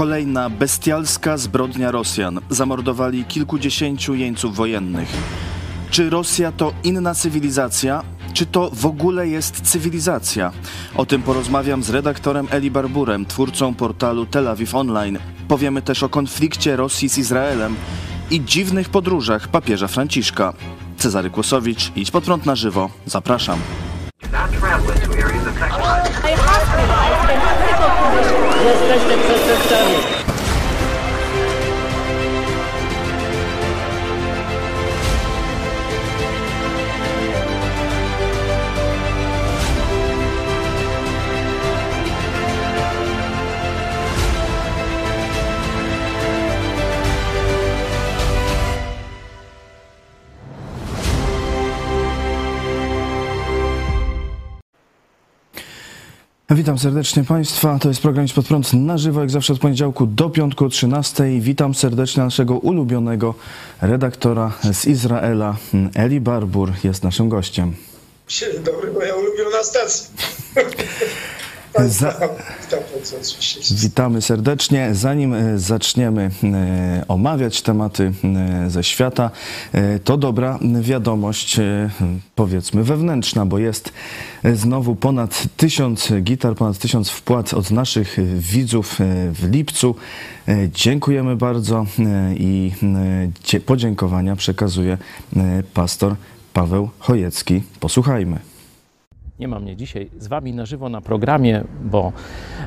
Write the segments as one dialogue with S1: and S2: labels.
S1: kolejna bestialska zbrodnia Rosjan. Zamordowali kilkudziesięciu jeńców wojennych. Czy Rosja to inna cywilizacja? Czy to w ogóle jest cywilizacja? O tym porozmawiam z redaktorem Eli Barburem, twórcą portalu Tel Aviv Online. Powiemy też o konflikcie Rosji z Izraelem i dziwnych podróżach papieża Franciszka. Cezary Kłosowicz, idź pod prąd na żywo. Zapraszam.
S2: Jesteście przestępcami.
S1: Witam serdecznie Państwa. To jest program Pod Prąd na żywo, jak zawsze od poniedziałku do piątku o 13. Witam serdecznie naszego ulubionego redaktora z Izraela. Eli Barbur jest naszym gościem.
S3: Dzień dobry, moja ulubiona stacja.
S1: Za... Witamy serdecznie. Zanim e, zaczniemy e, omawiać tematy e, ze świata, to dobra wiadomość, powiedzmy wewnętrzna, bo jest znowu ponad tysiąc gitar, ponad tysiąc wpłat od naszych widzów w lipcu. Dziękujemy bardzo i podziękowania przekazuje pastor Paweł Chojecki. Posłuchajmy.
S2: Nie ma mnie dzisiaj z Wami na żywo na programie, bo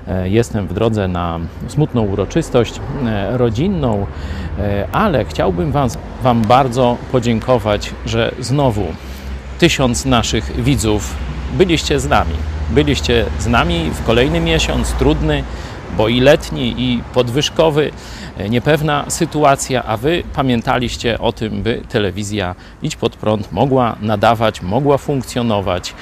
S2: e, jestem w drodze na smutną uroczystość e, rodzinną, e, ale chciałbym wam, wam bardzo podziękować, że znowu tysiąc naszych widzów byliście z nami. Byliście z nami w kolejny miesiąc trudny, bo i letni, i podwyżkowy, niepewna sytuacja, a wy pamiętaliście o tym, by telewizja Idź Pod Prąd mogła nadawać, mogła funkcjonować,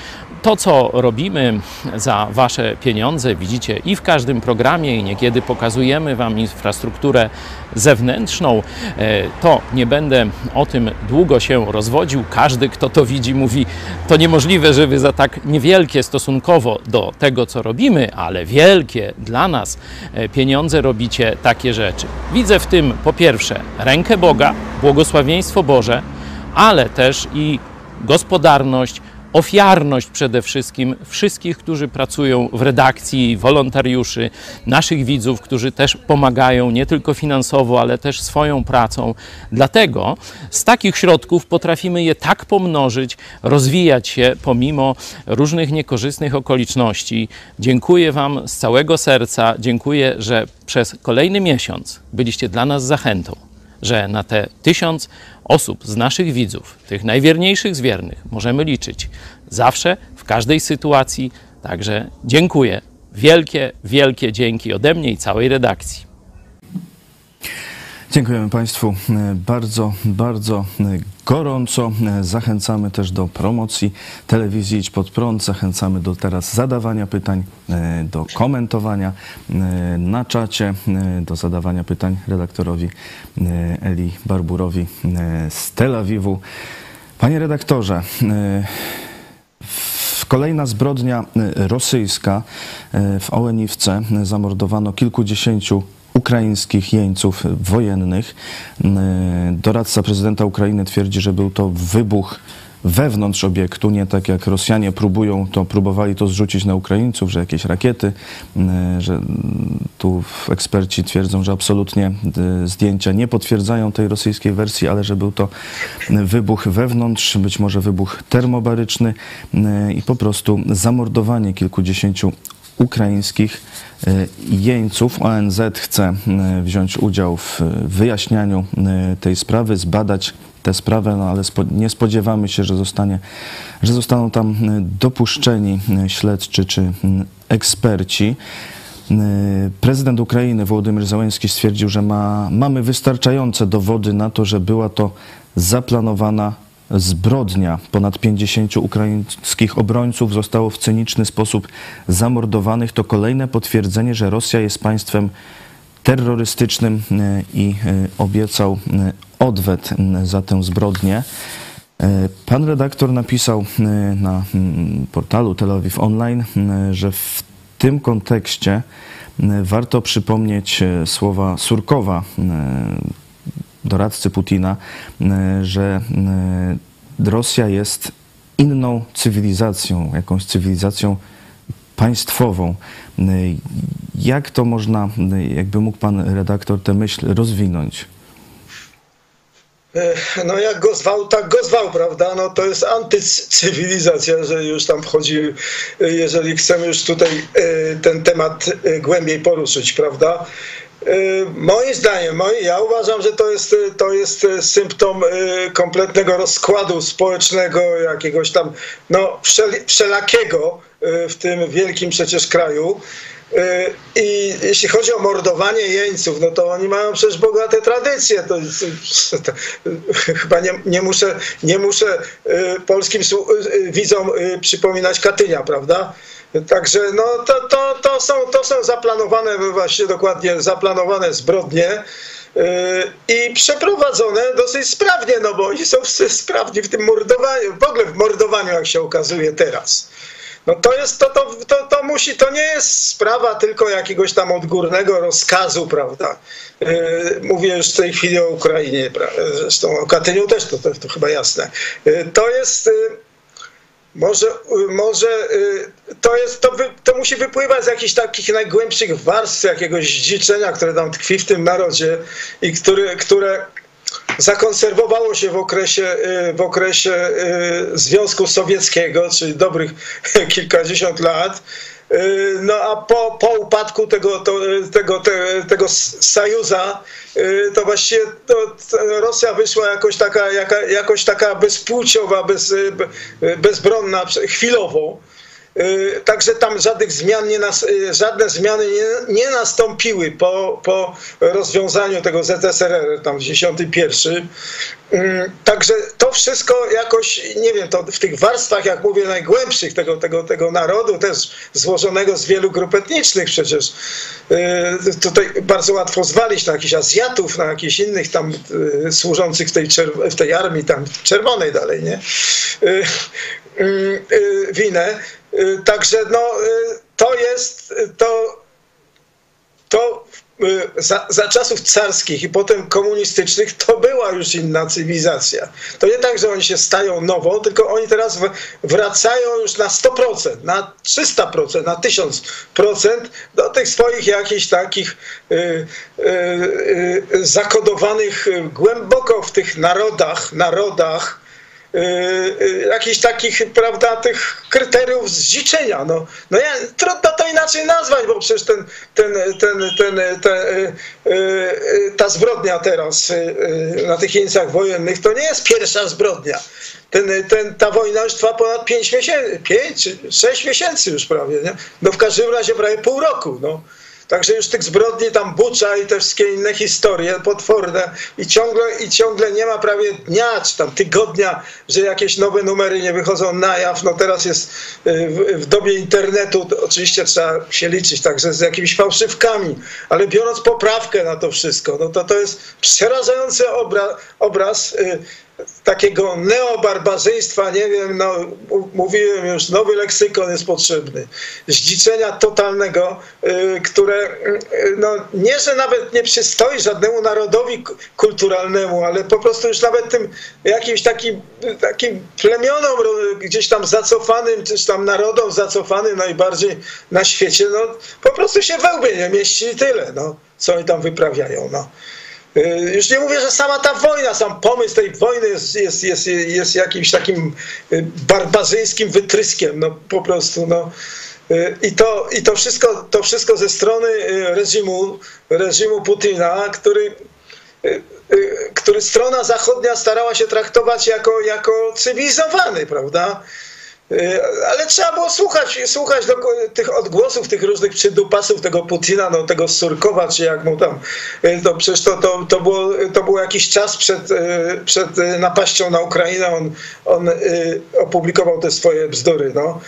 S2: to, co robimy za Wasze pieniądze, widzicie i w każdym programie, i niekiedy pokazujemy Wam infrastrukturę zewnętrzną, e, to nie będę o tym długo się rozwodził. Każdy, kto to widzi, mówi: To niemożliwe, że Wy za tak niewielkie stosunkowo do tego, co robimy, ale wielkie dla nas e, pieniądze robicie takie rzeczy. Widzę w tym po pierwsze rękę Boga, błogosławieństwo Boże, ale też i gospodarność, ofiarność przede wszystkim wszystkich, którzy pracują w redakcji, wolontariuszy, naszych widzów, którzy też pomagają nie tylko finansowo, ale też swoją pracą. Dlatego z takich środków potrafimy je tak pomnożyć, rozwijać się pomimo różnych niekorzystnych okoliczności. Dziękuję Wam z całego serca. Dziękuję, że przez kolejny miesiąc byliście dla nas zachętą że na te tysiąc osób z naszych widzów, tych najwierniejszych z wiernych, możemy liczyć zawsze, w każdej sytuacji. Także dziękuję. Wielkie, wielkie dzięki ode mnie i całej redakcji.
S1: Dziękujemy Państwu bardzo, bardzo gorąco. Zachęcamy też do promocji telewizji Idź Pod Prąd. Zachęcamy do teraz zadawania pytań, do komentowania na czacie, do zadawania pytań redaktorowi Eli Barburowi z Tel Awiwu. Panie redaktorze, Kolejna zbrodnia rosyjska w Ołeniwce zamordowano kilkudziesięciu ukraińskich jeńców wojennych. Doradca prezydenta Ukrainy twierdzi, że był to wybuch wewnątrz obiektu, nie tak jak Rosjanie próbują, to próbowali to zrzucić na Ukraińców, że jakieś rakiety, że tu eksperci twierdzą, że absolutnie zdjęcia nie potwierdzają tej rosyjskiej wersji, ale że był to wybuch wewnątrz, być może wybuch termobaryczny i po prostu zamordowanie kilkudziesięciu ukraińskich e, jeńców. ONZ chce e, wziąć udział w wyjaśnianiu e, tej sprawy, zbadać tę sprawę, no ale nie spodziewamy się, że, zostanie, że zostaną tam dopuszczeni śledczy czy eksperci. Prezydent Ukrainy Wołodymyr Załęski stwierdził, że ma, mamy wystarczające dowody na to, że była to zaplanowana zbrodnia. Ponad 50 ukraińskich obrońców zostało w cyniczny sposób zamordowanych. To kolejne potwierdzenie, że Rosja jest państwem terrorystycznym e, i e, obiecał e, odwet za tę zbrodnię. Pan redaktor napisał na portalu Tel Aviv Online, że w tym kontekście Warto przypomnieć słowa Surkowa, doradcy Putina, że Rosja jest inną cywilizacją, jakąś cywilizacją państwową. Jak to można, jakby mógł pan redaktor tę myśl rozwinąć?
S3: No jak go zwał, tak go zwał, prawda? No to jest antycywilizacja, że już tam wchodzi, jeżeli chcemy już tutaj e, ten temat e, głębiej poruszyć, prawda? E, moim zdaniem, ja uważam, że to jest, to jest symptom kompletnego rozkładu społecznego, jakiegoś tam no, wszelakiego w tym wielkim przecież kraju. I jeśli chodzi o mordowanie jeńców, no to oni mają przecież bogate tradycje. To, to, to chyba nie, nie, muszę, nie muszę polskim widzom przypominać Katynia, prawda? Także no, to, to, to, są, to są zaplanowane, właśnie dokładnie zaplanowane zbrodnie i przeprowadzone dosyć sprawnie, no bo oni są sprawni w tym mordowaniu, w ogóle w mordowaniu, jak się okazuje teraz. No to jest, to, to, to, to musi, to nie jest sprawa tylko jakiegoś tam odgórnego rozkazu, prawda? Yy, mówię już w tej chwili o Ukrainie, zresztą o Katyniu też, to, to, to chyba jasne. Yy, to jest, yy, może, może to, jest, to, wy, to musi wypływać z jakichś takich najgłębszych warstw jakiegoś zdziczenia, które tam tkwi w tym narodzie i który, które zakonserwowało się w okresie, y, w okresie y, Związku Sowieckiego, czyli dobrych kilkadziesiąt lat. Y, no a po, po upadku tego, to, tego, te, tego Sajuza, to właściwie to Rosja wyszła jakoś taka, jaka, jakoś taka bezpłciowa, bez, bezbronna chwilowo. Y, także tam żadnych zmian nie nas, y, żadne zmiany nie, nie nastąpiły po, po rozwiązaniu tego ZSRR tam w 91. Y, także to wszystko jakoś, nie wiem, to w tych warstwach, jak mówię, najgłębszych tego, tego, tego narodu, też złożonego z wielu grup etnicznych przecież, tutaj bardzo łatwo zwalić na jakichś Azjatów, na jakichś innych tam służących w tej, w tej armii tam czerwonej dalej, nie? Winę. Y, także no, y, to jest to, to y, za, za, czasów carskich i potem komunistycznych to była już inna cywilizacja. To nie tak, że oni się stają nową, tylko oni teraz wracają już na 100%, na 300%, na 1000% do tych swoich jakichś takich y, y, y, zakodowanych głęboko w tych narodach, narodach, Y, y, jakichś takich, prawda, tych kryteriów zdziczenia. No, no ja, trudno to inaczej nazwać, bo przecież ten, ten, ten, ten, ten y, ta zbrodnia teraz na tych jeńcach wojennych to nie jest pierwsza zbrodnia. Ten, ten, ta wojna już trwa ponad 5 miesięcy, 5 6 miesięcy już prawie, nie? No w każdym razie prawie pół roku. No. Także już tych zbrodni tam Bucza i te wszystkie inne historie potworne i ciągle, i ciągle nie ma prawie dnia czy tam tygodnia, że jakieś nowe numery nie wychodzą na jaw. No teraz jest y, w, w dobie internetu, oczywiście trzeba się liczyć także z jakimiś fałszywkami, ale biorąc poprawkę na to wszystko, no to to jest przerażający obraz, obraz takiego neobarbarzyństwa, nie wiem, no, mówiłem już, nowy leksykon jest potrzebny, zdziczenia totalnego, y, które y, no, nie, że nawet nie przystoi żadnemu narodowi kulturalnemu, ale po prostu już nawet tym jakimś takim, takim plemionom gdzieś tam zacofanym, czy tam narodom zacofanym najbardziej na świecie, no po prostu się we łbie nie mieści tyle, no, co oni tam wyprawiają, no. Y, już nie mówię, że sama ta wojna, sam pomysł tej wojny jest, jest, jest, jest jakimś takim y, barbarzyńskim wytryskiem, no po prostu, no. Y, I to, i to, wszystko, to wszystko ze strony reżimu, reżimu Putina, który, który strona zachodnia starała się traktować jako, jako cywilizowany, prawda? Y, ale trzeba było słuchać, słuchać do tych odgłosów, tych różnych przydupasów tego Putina, no, tego Surkowa, czy jak mu tam. Y, to przecież to, to, to, było, to był jakiś czas przed, y, przed napaścią na Ukrainę. On, on opublikował te swoje bzdury. No.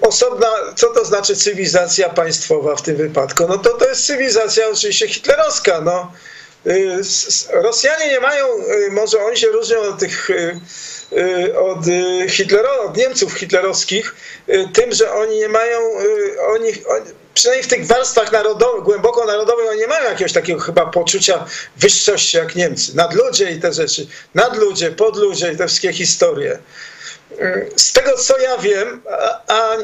S3: Osobna, co to znaczy cywilizacja państwowa w tym wypadku? No to, to jest cywilizacja oczywiście hitlerowska. No. Rosjanie nie mają, może oni się różnią od tych od y, Hitlera, od Niemców hitlerowskich, y, tym, że oni nie mają, oni, przynajmniej w tych warstwach narodowych, głęboko narodowych, oni nie mają jakiegoś takiego chyba poczucia wyższości jak Niemcy. Nadludzie i te rzeczy. Nadludzie, podludzie i te wszystkie historie. Z tego co ja wiem, a, a,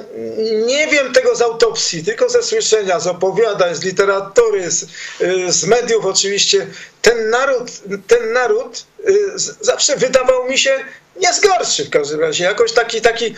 S3: nie wiem tego z autopsji, tylko ze słyszenia, z opowiadań, z literatury, z, z mediów oczywiście, ten naród, ten naród zawsze wydawał mi się nie zgorszy w każdym razie. Jakoś taki, taki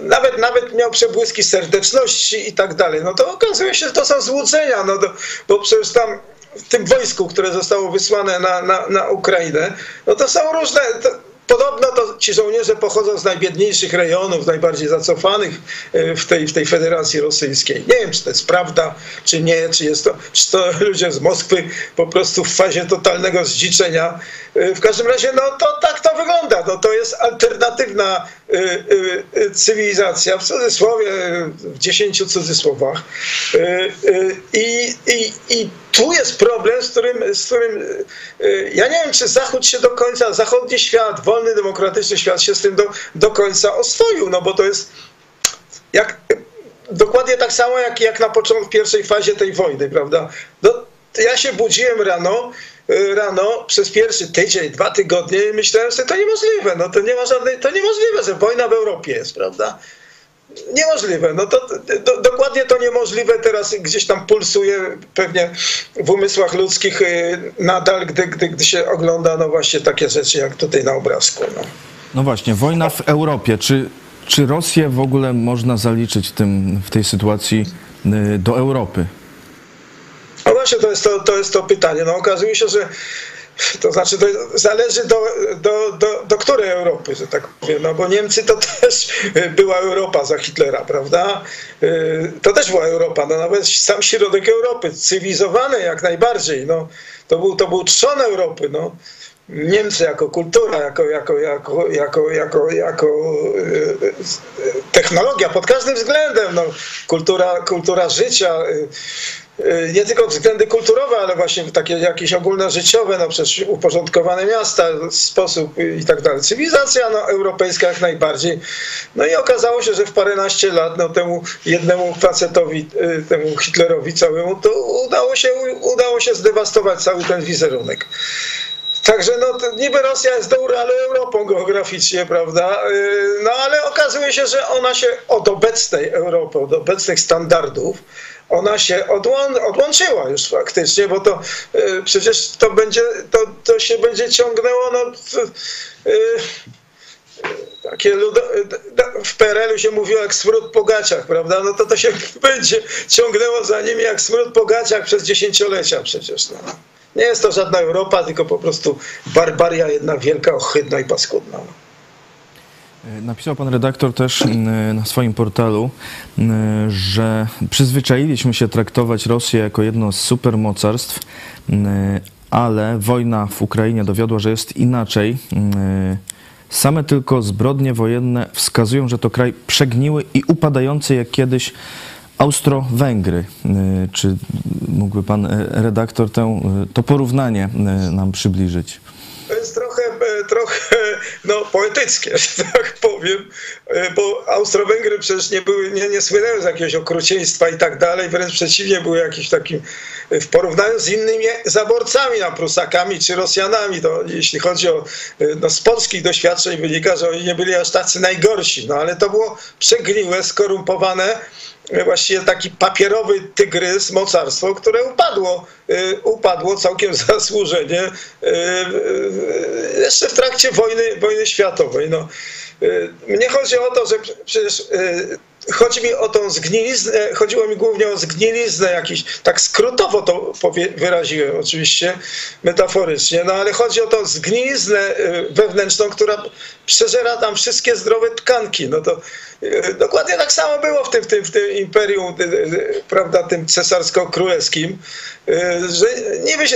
S3: nawet, nawet miał przebłyski serdeczności i tak dalej. No to okazuje się, że to są złudzenia, no to, bo przecież tam w tym wojsku, które zostało wysłane na, na, na Ukrainę, no to są różne... To, Podobno to ci żołnierze pochodzą z najbiedniejszych rejonów, najbardziej zacofanych e, w tej, w tej Federacji Rosyjskiej. Nie wiem, czy to jest prawda, czy nie, czy jest to, czy to ludzie z Moskwy po prostu w fazie totalnego zdziczenia. E, w każdym razie, no to tak to wygląda. No, to jest alternatywna e, cywilizacja, w cudzysłowie, w dziesięciu cudzysłowach. I, i, i tu jest problem, z którym, z którym ja nie wiem, czy Zachód się do końca, zachodni świat, wolny, demokratyczny świat się z tym do, do końca oswoił, no bo to jest jak, dokładnie tak samo jak, jak na początku, w pierwszej fazie tej wojny, prawda? No, ja się budziłem rano, rano przez pierwszy tydzień, dwa tygodnie i myślałem że to niemożliwe, no to nie ma żadnej, to niemożliwe, że wojna w Europie jest, prawda? Niemożliwe. No to, do, dokładnie to niemożliwe teraz gdzieś tam pulsuje pewnie w umysłach ludzkich y, nadal, gdy, gdy, gdy się ogląda no właśnie takie rzeczy jak tutaj na obrazku. No,
S1: no właśnie, wojna w Europie. Czy, czy Rosję w ogóle można zaliczyć w, tym, w tej sytuacji y, do Europy?
S3: No właśnie, to jest to, to jest to pytanie. No okazuje się, że to znaczy, to zależy do, do, do, do której Europy, że tak powiem, no bo Niemcy to też była Europa za Hitlera, prawda? Y, to też była Europa, no nawet sam środek Europy, cywilizowany jak najbardziej, no. To był, to był trzon Europy, no. Niemcy jako kultura, jako, jako, jako, jako, jako, jako y, y, technologia pod każdym względem, no. kultura, kultura życia, Y, nie tylko względy kulturowe, ale właśnie takie jakieś ogólnożyciowe, no przecież uporządkowane miasta, sposób i tak dalej. Cywilizacja no, europejska jak najbardziej. No i okazało się, że w paręnaście lat no, temu jednemu facetowi, y, temu Hitlerowi całemu, to udało się, udało się zdewastować cały ten wizerunek. Także no, niby Rosja jest do Uralu Europą geograficznie, prawda? Y, no ale okazuje się, że ona się od obecnej Europy, od obecnych standardów, ona się odłą odłączyła już faktycznie, bo to y, przecież to będzie, to, to się będzie ciągnęło, no, y, takie ludo, w PRL-u się mówiło jak smród po gaciach, prawda? No to to się będzie ciągnęło za nimi jak smród po gaciach przez dziesięciolecia przecież. No. Nie jest to żadna Europa, tylko po prostu barbaria jedna wielka, ohydna i paskudna.
S1: Napisał pan redaktor też na swoim portalu, że przyzwyczailiśmy się traktować Rosję jako jedno z supermocarstw, ale wojna w Ukrainie dowiodła, że jest inaczej. Same tylko zbrodnie wojenne wskazują, że to kraj przegniły i upadający jak kiedyś Austro-Węgry. Czy mógłby pan redaktor tę, to porównanie nam przybliżyć?
S3: To jest trochę, trochę no, poetyckie, że tak powiem, e, bo Austro-Węgry przecież nie, były, nie, nie słynęły z jakiegoś okrucieństwa i tak dalej, wręcz przeciwnie, były jakimś takim, e, w porównaniu z innymi zaborcami, na Prusakami czy Rosjanami, to jeśli chodzi o, e, no, z polskich doświadczeń wynika, że oni nie byli aż tacy najgorsi, no ale to było przegniłe, skorumpowane, właściwie taki papierowy tygrys, mocarstwo, które upadło, y, upadło całkiem zasłużenie y, jeszcze w trakcie wojny, wojny światowej. No. Mnie chodzi o to, że przecież chodzi mi o tą zgniliznę, chodziło mi głównie o zgniliznę jakiś, tak skrótowo to wyraziłem oczywiście, metaforycznie, no ale chodzi o tą zgniliznę wewnętrzną, która przeżera tam wszystkie zdrowe tkanki. No to E, dokładnie tak samo było w tym, w tym, w tym imperium, e, prawda, tym cesarsko-królewskim, że nie wie,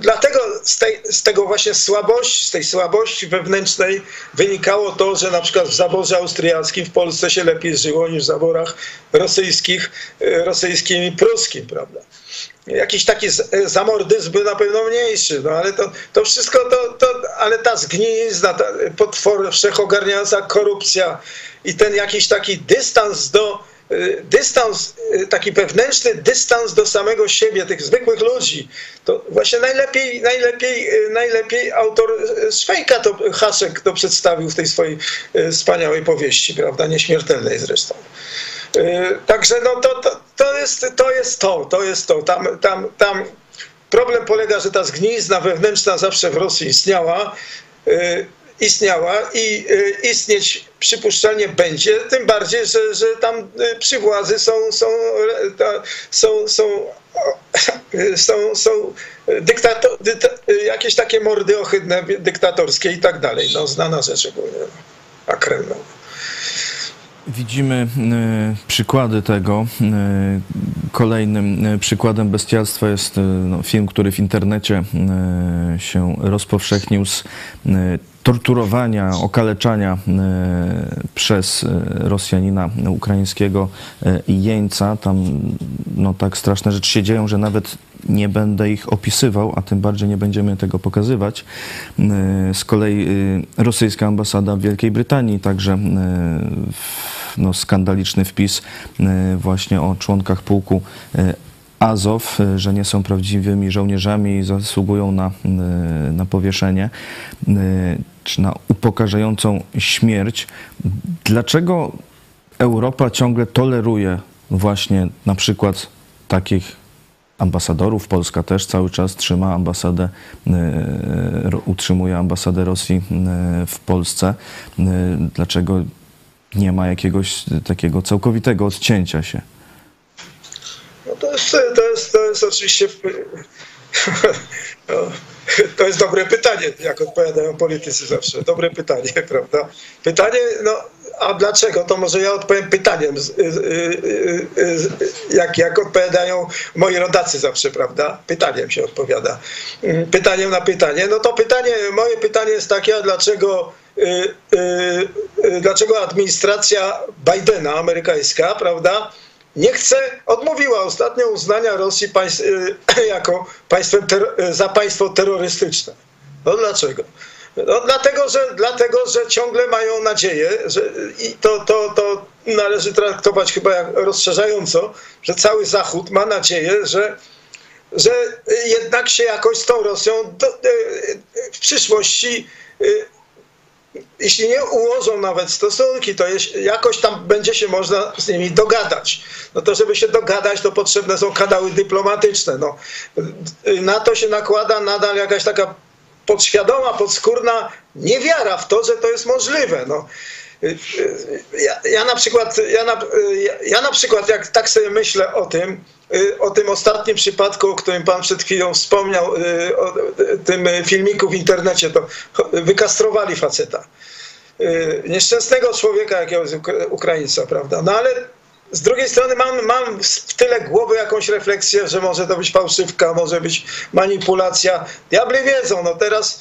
S3: dlatego z, tej, z tego właśnie słabości, z tej słabości wewnętrznej wynikało to, że na przykład w zaborze austriackim w Polsce się lepiej żyło niż w zaborach rosyjskich, rosyjskim i pruskim, prawda? Jakiś taki zamordyzm był na pewno mniejszy, no ale to, to wszystko, to, to, ale ta zgnilizna, ta potwor, wszechogarniająca korupcja, i ten jakiś taki dystans do dystans, taki wewnętrzny dystans do samego siebie, tych zwykłych ludzi, to właśnie najlepiej, najlepiej, najlepiej autor Szwejka to Haszek to przedstawił w tej swojej wspaniałej powieści, prawda, nieśmiertelnej zresztą. Także no to, to, to, jest, to jest to, to jest to. Tam, tam, tam problem polega, że ta zgnizna wewnętrzna zawsze w Rosji istniała istniała i istnieć przypuszczalnie będzie, tym bardziej, że, że tam przy władzy są, są, są, są, są, są dyktator, jakieś takie mordy ohydne, dyktatorskie i tak dalej. No, znana rzecz ogólnie. A Kreml.
S1: Widzimy przykłady tego. Kolejnym przykładem bestialstwa jest no, film, który w internecie się rozpowszechnił z torturowania, okaleczania przez Rosjanina ukraińskiego jeńca. Tam no, tak straszne rzeczy się dzieją, że nawet nie będę ich opisywał, a tym bardziej nie będziemy tego pokazywać. Z kolei rosyjska ambasada w Wielkiej Brytanii także no, skandaliczny wpis właśnie o członkach pułku Azow, że nie są prawdziwymi żołnierzami i zasługują na, na powieszenie czy na upokarzającą śmierć. Dlaczego Europa ciągle toleruje właśnie na przykład takich ambasadorów? Polska też cały czas trzyma ambasadę, utrzymuje ambasadę Rosji w Polsce. Dlaczego nie ma jakiegoś takiego całkowitego odcięcia się?
S3: No to, jest, to, jest, to jest oczywiście. No, to jest dobre pytanie, jak odpowiadają politycy zawsze. Dobre pytanie, prawda? Pytanie, no, a dlaczego? To może ja odpowiem pytaniem, jak, jak odpowiadają moi rodacy zawsze, prawda? Pytaniem się odpowiada. Pytaniem na pytanie. No to pytanie, moje pytanie jest takie, a dlaczego dlaczego administracja Bidena, amerykańska, prawda, nie chce, odmówiła ostatnio uznania Rosji państw, jako państwem za państwo terrorystyczne. No dlaczego? No dlatego, że, dlatego, że ciągle mają nadzieję, że i to, to, to należy traktować chyba jak rozszerzająco, że cały Zachód ma nadzieję, że, że jednak się jakoś z tą Rosją do, w przyszłości jeśli nie ułożą nawet stosunki, to jakoś tam będzie się można z nimi dogadać. No to żeby się dogadać, to potrzebne są kanały dyplomatyczne. No, na to się nakłada nadal jakaś taka podświadoma, podskórna niewiara w to, że to jest możliwe. No. Ja, ja, na przykład, ja na, ja na przykład, jak tak sobie myślę o tym, o tym ostatnim przypadku, o którym pan przed chwilą wspomniał, o tym filmiku w internecie, to wykastrowali faceta. Nieszczęsnego człowieka, jakiego jest Ukraińca, prawda? No ale z drugiej strony mam, mam w tyle głowy jakąś refleksję, że może to być fałszywka, może być manipulacja. Diabli wiedzą, no teraz,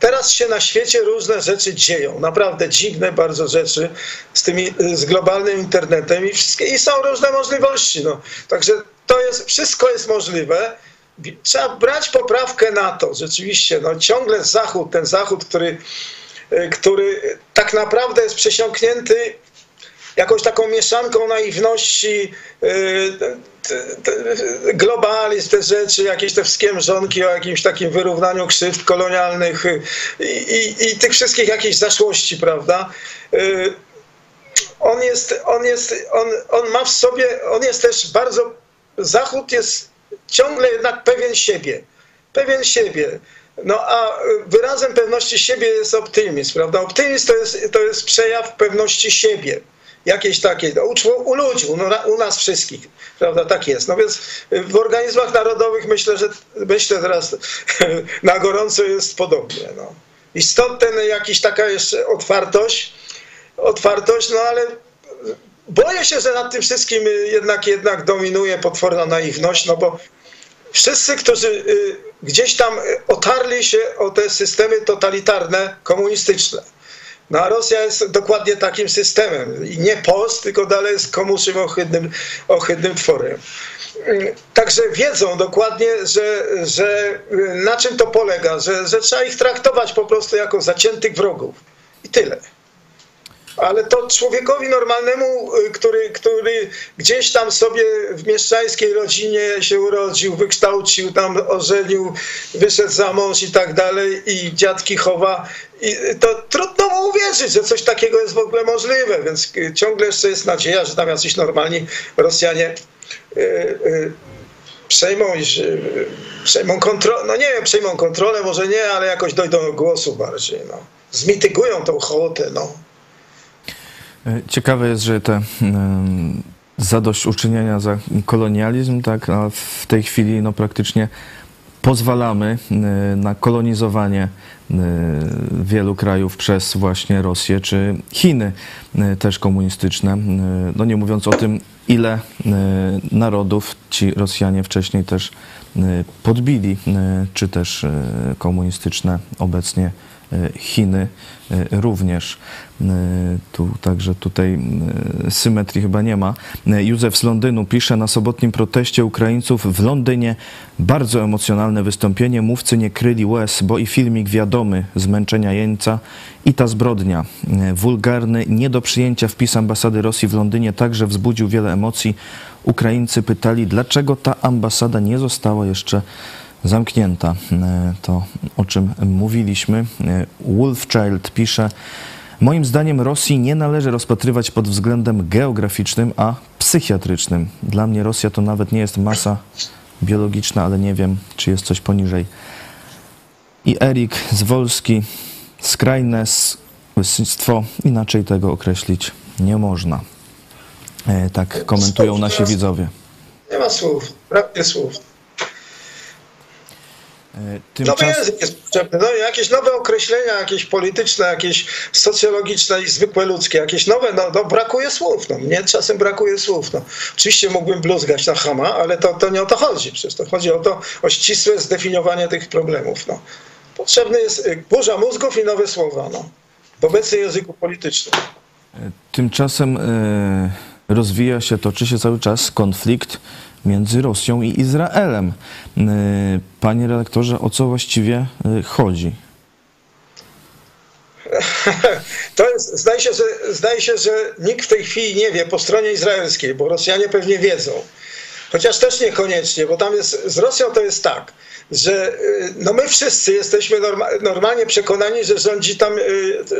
S3: teraz się na świecie różne rzeczy dzieją. Naprawdę dziwne bardzo rzeczy z, tymi, z globalnym internetem i, wszystkie, i są różne możliwości. No. Także to jest, wszystko jest możliwe. Trzeba brać poprawkę na to, rzeczywiście. No, ciągle Zachód, ten Zachód, który, który tak naprawdę jest przesiąknięty jakąś taką mieszanką naiwności, globalizm, te rzeczy, jakieś te wszystkie o jakimś takim wyrównaniu krzywd kolonialnych i, i, i tych wszystkich jakichś zaszłości, prawda? On jest, on jest, on, on ma w sobie, on jest też bardzo, Zachód jest ciągle jednak pewien siebie, pewien siebie. No a wyrazem pewności siebie jest optymizm, prawda? Optymizm to jest, to jest przejaw pewności siebie jakieś takie, no, u, u ludzi, u, u, nas wszystkich, prawda, tak jest. No więc w organizmach narodowych myślę, że myślę teraz na gorąco jest podobnie. No. I stąd ten jakiś taka jeszcze otwartość, otwartość, no ale boję się, że nad tym wszystkim jednak, jednak dominuje potworna naiwność, no bo wszyscy, którzy gdzieś tam otarli się o te systemy totalitarne, komunistyczne, no a Rosja jest dokładnie takim systemem. I nie post, tylko dalej jest komuszym ohydnym, ohydnym tworem. Także wiedzą dokładnie, że, że na czym to polega, że, że trzeba ich traktować po prostu jako zaciętych wrogów. I tyle. Ale to człowiekowi normalnemu, który, który gdzieś tam sobie w mieszczańskiej rodzinie się urodził, wykształcił, tam ożenił, wyszedł za mąż i tak dalej i dziadki chowa, i to trudno mu uwierzyć, że coś takiego jest w ogóle możliwe, więc ciągle jeszcze jest nadzieja, że tam jacyś normalni Rosjanie przejmą, przejmą kontrolę, no nie wiem, przejmą kontrolę, może nie, ale jakoś dojdą do głosu bardziej, no. Zmitygują tą hołotę, no.
S1: Ciekawe jest, że te zadośćuczynienia za kolonializm, tak, a w tej chwili no praktycznie pozwalamy na kolonizowanie wielu krajów przez właśnie Rosję czy Chiny też komunistyczne. No nie mówiąc o tym, ile narodów ci Rosjanie wcześniej też podbili, czy też komunistyczne obecnie Chiny również. Tu, także tutaj symetrii chyba nie ma. Józef z Londynu pisze na sobotnim proteście Ukraińców w Londynie bardzo emocjonalne wystąpienie. Mówcy nie kryli łez, bo i filmik wiadomy zmęczenia jeńca i ta zbrodnia. Wulgarny, nie do przyjęcia wpis ambasady Rosji w Londynie także wzbudził wiele emocji. Ukraińcy pytali, dlaczego ta ambasada nie została jeszcze zamknięta. To o czym mówiliśmy. Wolfchild pisze, Moim zdaniem Rosji nie należy rozpatrywać pod względem geograficznym, a psychiatrycznym. Dla mnie Rosja to nawet nie jest masa biologiczna, ale nie wiem, czy jest coś poniżej. I Erik Zwolski, skrajne stwo, inaczej tego określić nie można. Tak komentują nasi widzowie.
S3: Nie ma słów, brakuje słów. Tymczas... Nowy język jest potrzebny, no, jakieś nowe określenia, jakieś polityczne, jakieś socjologiczne i zwykłe ludzkie, jakieś nowe, no, no brakuje słów, no, mnie czasem brakuje słów. No. Oczywiście mógłbym bluzgać na chama, ale to, to nie o to chodzi, przecież to chodzi o to, o ścisłe zdefiniowanie tych problemów. No. Potrzebny jest burza mózgów i nowe słowa no, w obecnym języku politycznym.
S1: Tymczasem y, rozwija się, toczy się cały czas konflikt między Rosją i Izraelem. Panie redaktorze, o co właściwie chodzi?
S3: To jest, zdaje się, że, zdaje się, że nikt w tej chwili nie wie po stronie izraelskiej, bo Rosjanie pewnie wiedzą. Chociaż też niekoniecznie, bo tam jest, z Rosją to jest tak, że no my wszyscy jesteśmy norma, normalnie przekonani, że rządzi tam,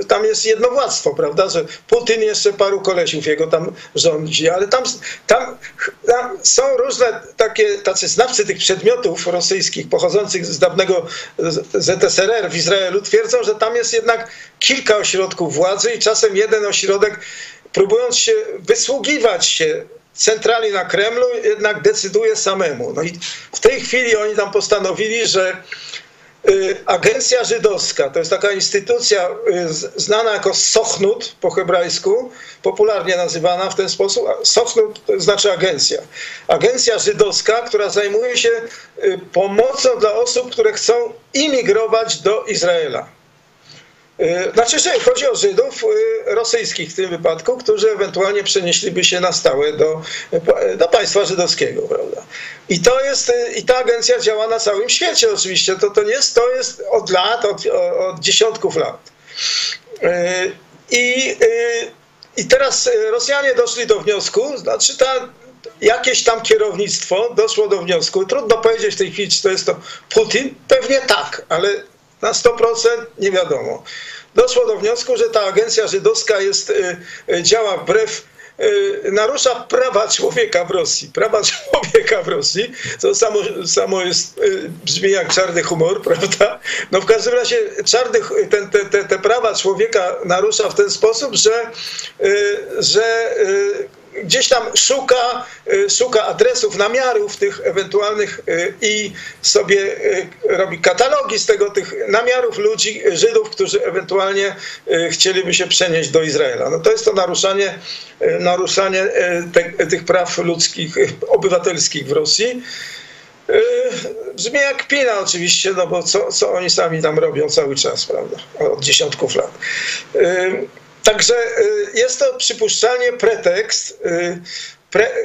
S3: tam jest jednowładztwo, prawda, że Putin jeszcze paru kolesiów jego tam rządzi, ale tam, tam, tam są różne takie, tacy znawcy tych przedmiotów rosyjskich pochodzących z dawnego ZSRR w Izraelu twierdzą, że tam jest jednak kilka ośrodków władzy i czasem jeden ośrodek próbując się wysługiwać się centrali na Kremlu jednak decyduje samemu. No i w tej chwili oni tam postanowili, że Agencja Żydowska, to jest taka instytucja znana jako Sochnut po hebrajsku, popularnie nazywana w ten sposób. Sochnut znaczy agencja. Agencja Żydowska, która zajmuje się pomocą dla osób, które chcą imigrować do Izraela. Znaczy, że chodzi o Żydów rosyjskich w tym wypadku, którzy ewentualnie przenieśliby się na stałe do, do państwa żydowskiego, prawda? I to jest, i ta agencja działa na całym świecie oczywiście. To, to, nie jest, to jest od lat, od, od dziesiątków lat. I, I teraz Rosjanie doszli do wniosku, znaczy ta, jakieś tam kierownictwo doszło do wniosku, trudno powiedzieć w tej chwili, czy to jest to Putin, pewnie tak, ale na 100% nie wiadomo. Doszło do wniosku, że ta agencja żydowska jest, działa wbrew, narusza prawa człowieka w Rosji. Prawa człowieka w Rosji, to samo, samo jest, brzmi jak czarny humor, prawda? No w każdym razie czarny, ten, te, te, te prawa człowieka narusza w ten sposób, że, że gdzieś tam szuka, szuka adresów, namiarów tych ewentualnych i sobie robi katalogi z tego, tych namiarów ludzi, Żydów, którzy ewentualnie chcieliby się przenieść do Izraela. No to jest to naruszanie, naruszanie te, tych praw ludzkich, obywatelskich w Rosji. Brzmi jak pina oczywiście, no bo co, co oni sami tam robią cały czas, prawda, od dziesiątków lat. Także jest to przypuszczalnie pretekst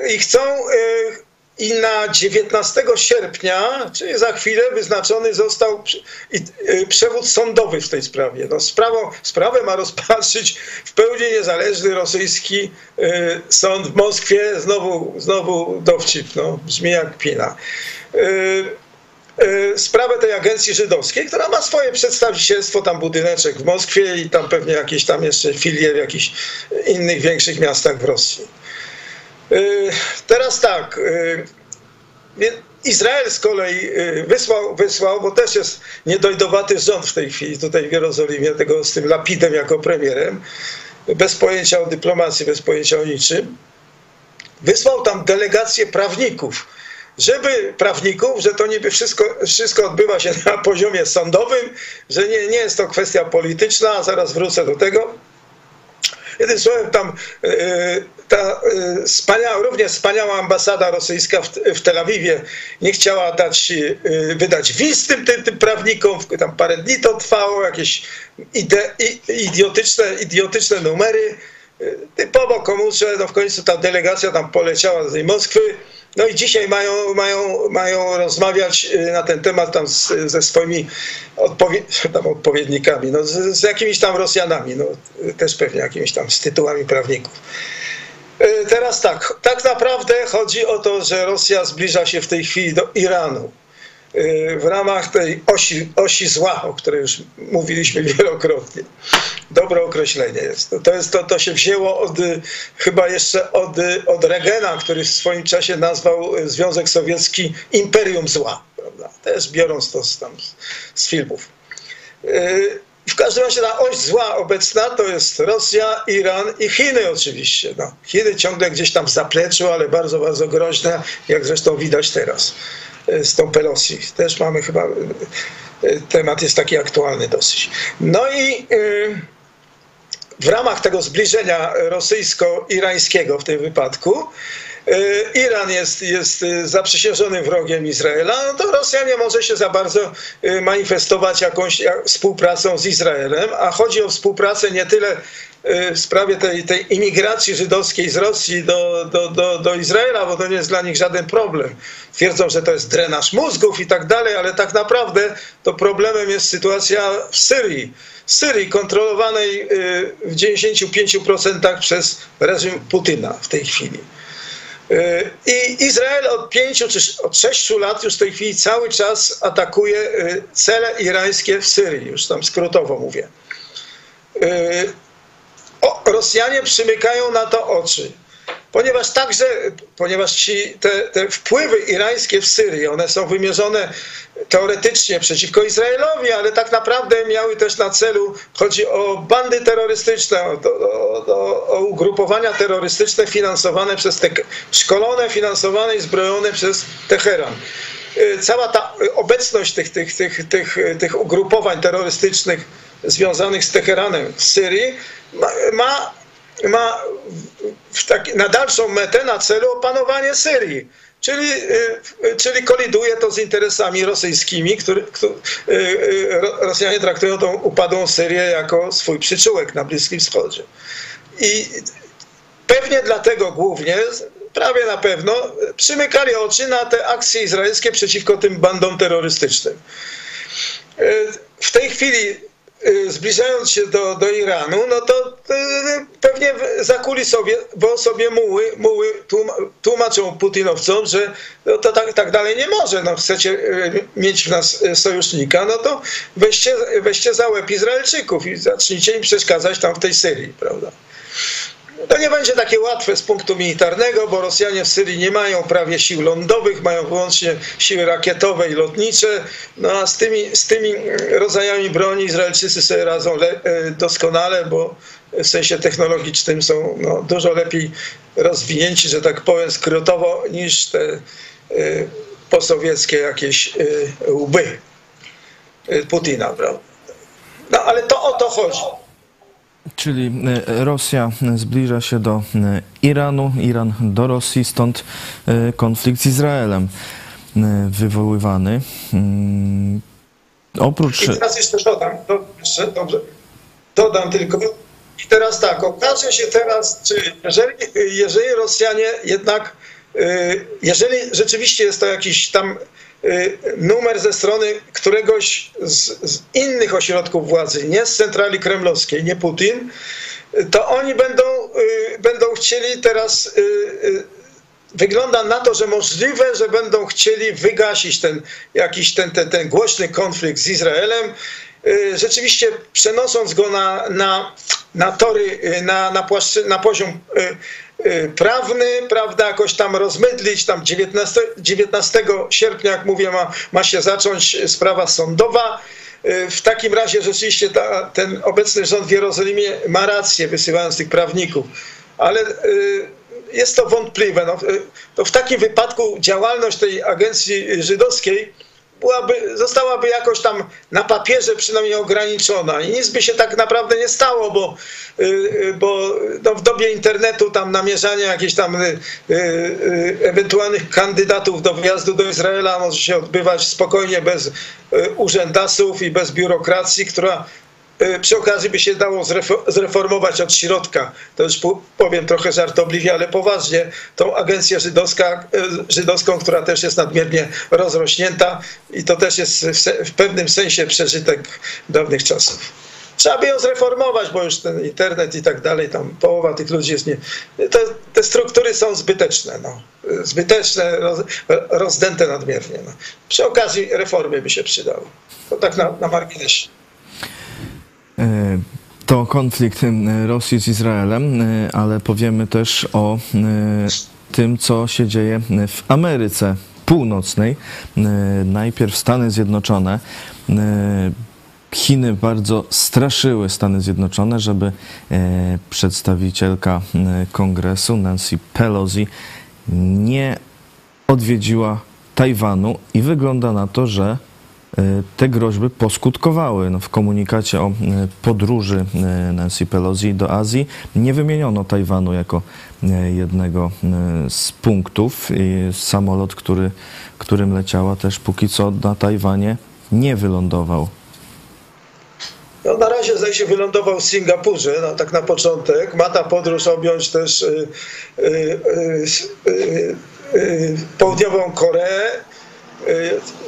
S3: i chcą i na 19 sierpnia, czyli za chwilę, wyznaczony został przewód sądowy w tej sprawie. No, sprawą, sprawę ma rozpatrzyć w pełni niezależny rosyjski sąd w Moskwie. Znowu, znowu dowcip, no, brzmi jak pina sprawę tej agencji żydowskiej, która ma swoje przedstawicielstwo, tam budyneczek w Moskwie i tam pewnie jakieś tam jeszcze filie w jakichś innych większych miastach w Rosji. Teraz tak, Izrael z kolei wysłał, wysłał, bo też jest niedojdowaty rząd w tej chwili tutaj w Jerozolimie, tego z tym Lapidem jako premierem, bez pojęcia o dyplomacji, bez pojęcia o niczym. Wysłał tam delegację prawników, żeby prawników, że to niby wszystko, wszystko odbywa się na poziomie sądowym, że nie, nie jest to kwestia polityczna, zaraz wrócę do tego. Jednym słowem, tam ta wspaniała, równie wspaniała ambasada rosyjska w, w Tel Awiwie nie chciała dać, wydać wiz tym, tym, tym prawnikom, tam parę dni to trwało, jakieś ide, idiotyczne, idiotyczne numery, typowo komusze, no w końcu ta delegacja tam poleciała z Moskwy, no i dzisiaj mają, mają, mają rozmawiać na ten temat tam z, ze swoimi odpowie, tam odpowiednikami, no z, z, jakimiś tam Rosjanami, no też pewnie jakimiś tam z tytułami prawników. Teraz tak, tak naprawdę chodzi o to, że Rosja zbliża się w tej chwili do Iranu w ramach tej osi, osi zła, o której już mówiliśmy wielokrotnie. Dobre określenie jest. To, jest to, to się wzięło od, chyba jeszcze od, od Regena, który w swoim czasie nazwał Związek Sowiecki Imperium Zła. Prawda? Też biorąc to z, tam, z filmów. W każdym razie ta oś zła obecna to jest Rosja, Iran i Chiny oczywiście. No, Chiny ciągle gdzieś tam w zapleczu, ale bardzo, bardzo groźne, jak zresztą widać teraz z tą Pelosi. Też mamy chyba, temat jest taki aktualny dosyć. No i w ramach tego zbliżenia rosyjsko-irańskiego w tym wypadku, Iran jest, jest zaprzysiężonym wrogiem Izraela, no to Rosja nie może się za bardzo manifestować jakąś współpracą z Izraelem, a chodzi o współpracę nie tyle w sprawie tej, tej imigracji żydowskiej z Rosji do, do, do, do Izraela, bo to nie jest dla nich żaden problem. Twierdzą, że to jest drenaż mózgów i tak dalej, ale tak naprawdę to problemem jest sytuacja w Syrii. Syrii kontrolowanej w 95% przez reżim Putina w tej chwili. I Izrael od pięciu czy od sześciu lat już w tej chwili cały czas atakuje cele irańskie w Syrii, już tam skrótowo mówię. O, Rosjanie przymykają na to oczy, ponieważ także, ponieważ ci, te, te wpływy irańskie w Syrii, one są wymierzone teoretycznie przeciwko Izraelowi, ale tak naprawdę miały też na celu, chodzi o bandy terrorystyczne, o, o, o ugrupowania terrorystyczne finansowane przez te, szkolone, finansowane i zbrojone przez Teheran. Cała ta obecność tych, tych, tych, tych, tych ugrupowań terrorystycznych związanych z Teheranem w Syrii ma, ma, ma taki, na dalszą metę na celu opanowanie Syrii. Czyli, czyli koliduje to z interesami rosyjskimi, który, który, Rosjanie traktują tą upadłą Syrię jako swój przyczółek na Bliskim Wschodzie. I pewnie dlatego głównie, prawie na pewno, przymykali oczy na te akcje izraelskie przeciwko tym bandom terrorystycznym. W tej chwili zbliżając się do, do Iranu, no to pewnie zakulisowo sobie muły, muły tłumaczą putinowcom, że no to tak, tak dalej nie może. No chcecie mieć w nas sojusznika, no to weźcie, weźcie za łeb Izraelczyków i zacznijcie im przeszkadzać tam w tej Syrii, prawda? To nie będzie takie łatwe z punktu militarnego, bo Rosjanie w Syrii nie mają prawie sił lądowych, mają wyłącznie siły rakietowe i lotnicze, no a z tymi, z tymi rodzajami broni Izraelczycy sobie radzą doskonale, bo w sensie technologicznym są no, dużo lepiej rozwinięci, że tak powiem, skrótowo, niż te y, posowieckie jakieś y, łby Putina, prawda? No ale to o to chodzi.
S1: Czyli Rosja zbliża się do Iranu, Iran do Rosji, stąd konflikt z Izraelem wywoływany.
S3: Oprócz... I teraz jeszcze dodam, do, jeszcze, dobrze, dodam tylko, i teraz tak, okaże się teraz, czy jeżeli, jeżeli Rosjanie jednak jeżeli rzeczywiście jest to jakiś tam numer ze strony któregoś z, z innych ośrodków władzy, nie z centrali kremlowskiej, nie Putin, to oni będą, będą chcieli teraz wygląda na to, że możliwe, że będą chcieli wygasić ten jakiś ten, ten, ten głośny konflikt z Izraelem, y, rzeczywiście przenosząc go na, na, na tory, y, na, na, płaszczy, na poziom y, prawny, prawda, jakoś tam rozmydlić, tam 19, 19 sierpnia, jak mówię, ma, ma się zacząć sprawa sądowa. W takim razie rzeczywiście ta, ten obecny rząd w Jerozolimie ma rację, wysyłając tych prawników, ale jest to wątpliwe. No, to w takim wypadku działalność tej agencji żydowskiej byłaby, zostałaby jakoś tam na papierze przynajmniej ograniczona. I nic by się tak naprawdę nie stało, bo, y, y, bo no w dobie internetu tam namierzanie jakichś tam y, ewentualnych kandydatów do wjazdu do Izraela może się odbywać spokojnie bez urzędasów i bez biurokracji, która przy okazji by się dało zreformować od środka. To już powiem trochę żartobliwie, ale poważnie. Tą agencję żydowska, e, żydowską, która też jest nadmiernie rozrośnięta i to też jest w pewnym sensie przeżytek dawnych czasów. Trzeba by ją zreformować, bo już ten internet i tak dalej, tam połowa tych ludzi jest nie... Te, te struktury są zbyteczne, no. Zbyteczne, roz, rozdęte nadmiernie. No. Przy okazji reformy by się przydały. To tak na, na marginesie.
S1: E, to konflikt e, Rosji z Izraelem, e, ale powiemy też o tym, co się dzieje w Ameryce Północnej. Najpierw Stany Zjednoczone. Chiny bardzo straszyły Stany Zjednoczone, żeby przedstawicielka kongresu Nancy Pelosi nie odwiedziła Tajwanu i wygląda na to, że te groźby poskutkowały. No, w komunikacie o e, podróży e, Nancy Pelosi do Azji nie wymieniono Tajwanu jako jednego z punktów. Samolot, który, którym leciała też póki co na Tajwanie nie wylądował.
S3: No, na razie zdaje się wylądował w Singapurze, no, tak na początek. Ma ta podróż objąć też y, y, y, południową Koreę,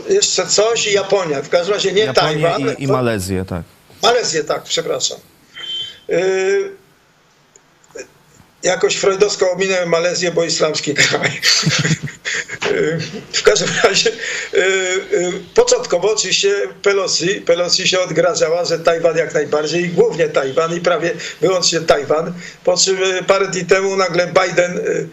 S3: jeszcze coś i Japonia. W każdym razie nie
S1: Japonię
S3: Tajwan.
S1: I, i Malezję, tak.
S3: Malezję, tak, przepraszam. Yy, jakoś freudowsko ominąłem Malezję, bo islamski kraj. Y, w każdym razie początkowo oczywiście Pelosi, Pelosi się odgrażała, że Tajwan jak najbardziej, głównie Tajwan i prawie wyłącznie Tajwan, po czym parę dni temu nagle Biden Y,